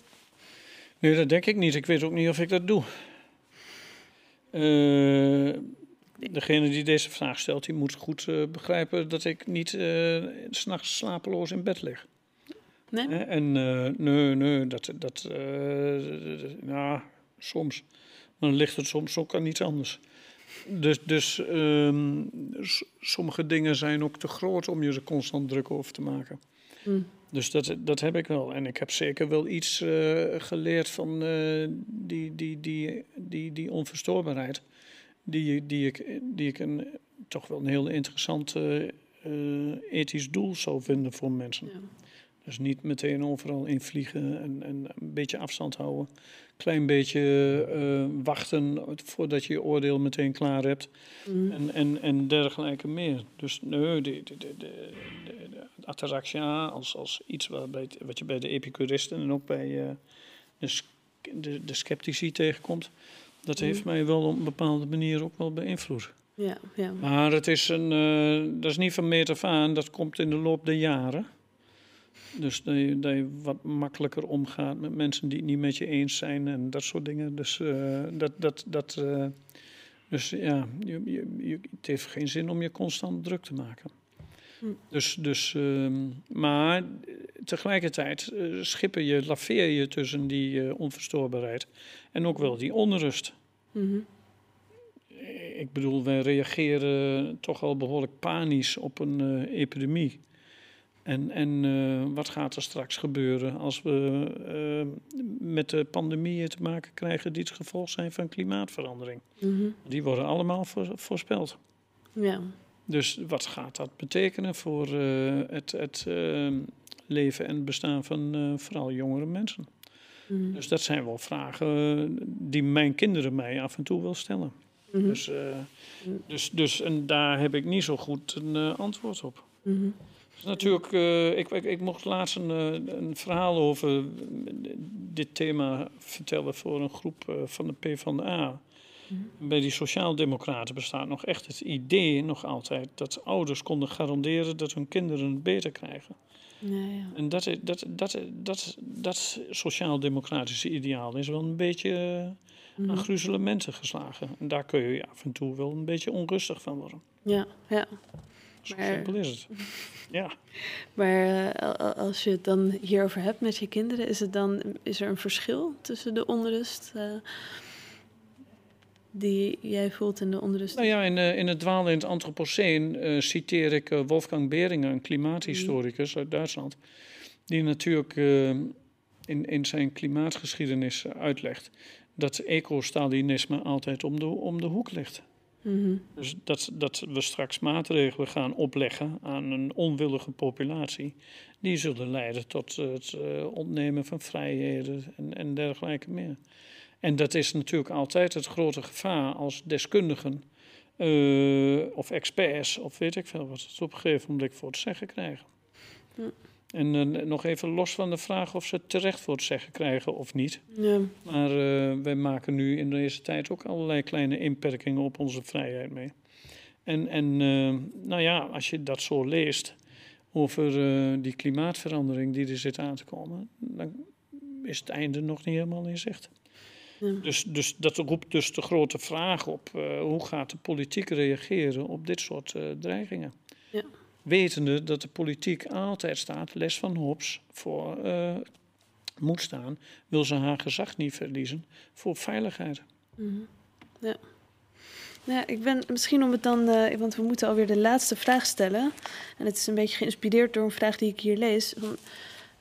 Nee, dat denk ik niet. Ik weet ook niet of ik dat doe. Uh, degene die deze vraag stelt, die moet goed uh, begrijpen dat ik niet uh, s'nachts slapeloos in bed lig. Nee? En nee, nee, dat, dat ja, soms. Maar dan ligt het soms ook aan iets anders. Dus, dus um, sommige dingen zijn ook te groot om je er constant druk over te maken. Mm. Dus dat, dat heb ik wel. En ik heb zeker wel iets uh, geleerd van uh, die, die, die, die, die onverstoorbaarheid. Die, die ik, die ik een, toch wel een heel interessant uh, ethisch doel zou vinden voor mensen. Ja. Dus niet meteen overal invliegen en, en een beetje afstand houden. Klein beetje uh, wachten voordat je je oordeel meteen klaar hebt. Mm. En, en, en dergelijke meer. Dus nee, de, de, de, de, de ataraxia als, als iets wat, bij, wat je bij de epicuristen en ook bij uh, de, de, de sceptici tegenkomt. Dat heeft mij wel op een bepaalde manier ook wel beïnvloed. Ja, ja. Maar het is een, uh, dat is niet van meet af aan, dat komt in de loop der jaren. Dus dat je, dat je, wat makkelijker omgaat met mensen die het niet met je eens zijn en dat soort dingen. Dus, uh, dat, dat, dat, uh, dus ja, je, je, het heeft geen zin om je constant druk te maken. Hm. Dus, dus, uh, maar tegelijkertijd uh, schippen je, laveer je tussen die onverstoorbaarheid en ook wel die onrust. -hmm. Ik bedoel, wij reageren toch al behoorlijk panisch op een epidemie. En, en uh, wat gaat er straks gebeuren als we uh, met de pandemieën te maken krijgen die het gevolg zijn van klimaatverandering? Mm -hmm. Die worden allemaal voor, voorspeld. Ja. Dus wat gaat dat betekenen voor uh, het, het leven en bestaan van vooral jongere mensen? Mm -hmm. Dus dat zijn wel vragen die mijn kinderen mij af en toe wel stellen. Mm -hmm. Dus, dus, dus en daar heb ik niet zo goed een antwoord op. Natuurlijk, uh, ik, ik, ik, mocht laatst een, een, verhaal over dit thema vertellen voor een groep van de PvdA. Mm. Bij die Sociaaldemocraten bestaat nog echt het idee, nog altijd, dat ouders konden garanderen dat hun kinderen het beter krijgen. Ja, ja. En dat, dat, dat, dat, dat sociaal-democratische ideaal is wel een beetje uh, Mhm. aan gruzelementen geslagen. En daar kun je af en toe wel een beetje onrustig van worden. Ja, ja. Zo Maar- simpel is het. Ja. Maar eh, als je het dan hierover hebt met je kinderen, is, het dan, is er een verschil tussen de onrust eh, die jij voelt en de onrust? Nou ja, in, eh, in het dwalen in het Anthropoceen citeer ik Wolfgang Behringer, een klimaathistoricus uit Duitsland, die natuurlijk in, in zijn klimaatgeschiedenis uitlegt dat ecostalinisme altijd om de, om de hoek ligt. Mhm. Dus dat, dat we straks maatregelen gaan opleggen aan een onwillige populatie, die zullen leiden tot het eh, ontnemen van vrijheden en, en dergelijke meer. En dat is natuurlijk altijd het grote gevaar als deskundigen eh, of experts of weet ik veel wat het op een gegeven moment voor te zeggen krijgen. En eh, nog even los van de vraag of ze het terecht voor het zeggen krijgen of niet. Ja. Maar eh, wij maken nu in deze tijd ook allerlei kleine inperkingen op onze vrijheid mee. En, en eh, nou ja, als je dat zo leest over die klimaatverandering die er zit aan te komen, dan is het einde nog niet helemaal in zicht. Ja. Dus, dus dat roept dus de grote vraag op: hoe gaat de politiek reageren op dit soort dreigingen? Ja. Wetende dat de politiek altijd staat, les van Hobbes, voor eh, moet staan, wil ze haar gezag niet verliezen voor veiligheid. Mhm. Ja. Ja, ik ben misschien om het dan, eh, want we moeten alweer de laatste vraag stellen. En het is een beetje geïnspireerd door een vraag die ik hier lees. Van,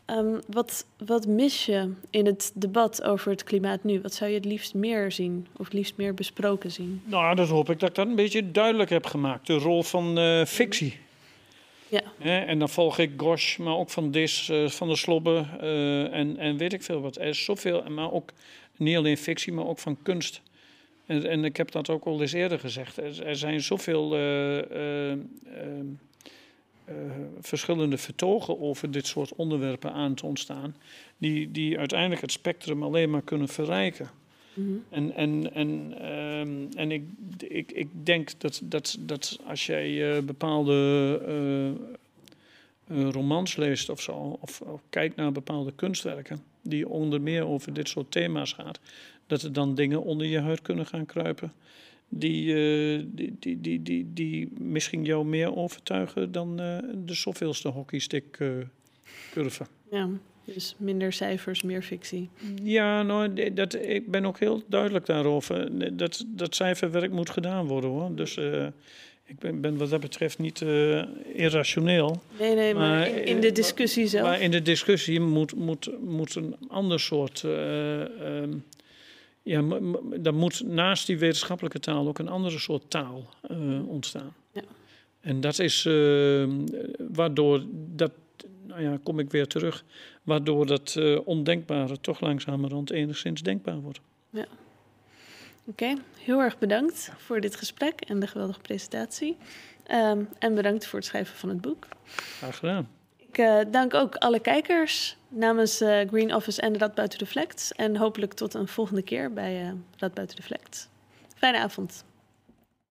ehm, wat, wat mis je in het debat over het klimaat nu? Wat zou je het liefst meer zien of het liefst meer besproken zien? Nou, dat hoop ik dat ik dat een beetje duidelijk heb gemaakt. De rol van eh, fictie. Ja, en dan volg ik Gosh, maar ook van Dis, eh, van de Slobbe eh, en, en weet ik veel wat. Er is zoveel, maar ook niet alleen fictie, maar ook van kunst. En, en ik heb dat ook al eens eerder gezegd. Er, zijn zoveel eh, verschillende vertogen over dit soort onderwerpen aan te ontstaan, die, die uiteindelijk het spectrum alleen maar kunnen verrijken. Mhm. En, en, en, ehm, en ik, ik, ik denk dat, dat, dat als jij eh, bepaalde eh, uh, romans leest of zo, of, of, kijkt naar bepaalde kunstwerken, die onder meer over dit soort thema's gaat, dat er dan dingen onder je huid kunnen gaan kruipen. Die, uh, die, die, die, die, die, misschien jou meer overtuigen dan uh, de zoveelste hockeystick curve. Ja, dus minder cijfers, meer fictie. Ja, nou, dat, ik ben ook heel duidelijk daarover. Dat, dat cijferwerk moet gedaan worden hoor. Dus ik ben, ben, wat dat betreft niet uh, irrationeel. Nee, nee, maar, maar in, in, de discussie zelf. Maar in de discussie moet, moet, moet een ander soort. Uh, um, ja, dan moet naast die wetenschappelijke taal ook een andere soort taal ontstaan. Ja. En dat is ehm, waardoor dat. Nou ja, kom ik weer terug. Waardoor dat ondenkbare toch langzamerhand enigszins denkbaar wordt. Ja. Oké, heel erg bedankt voor dit gesprek en de geweldige presentatie. Um, en bedankt voor het schrijven van het boek. Graag gedaan. Ik uh, dank ook alle kijkers namens uh, Green Office en Rad Buiten de Flex. En hopelijk tot een volgende keer bij uh, Rad Buiten de Flex. Fijne avond.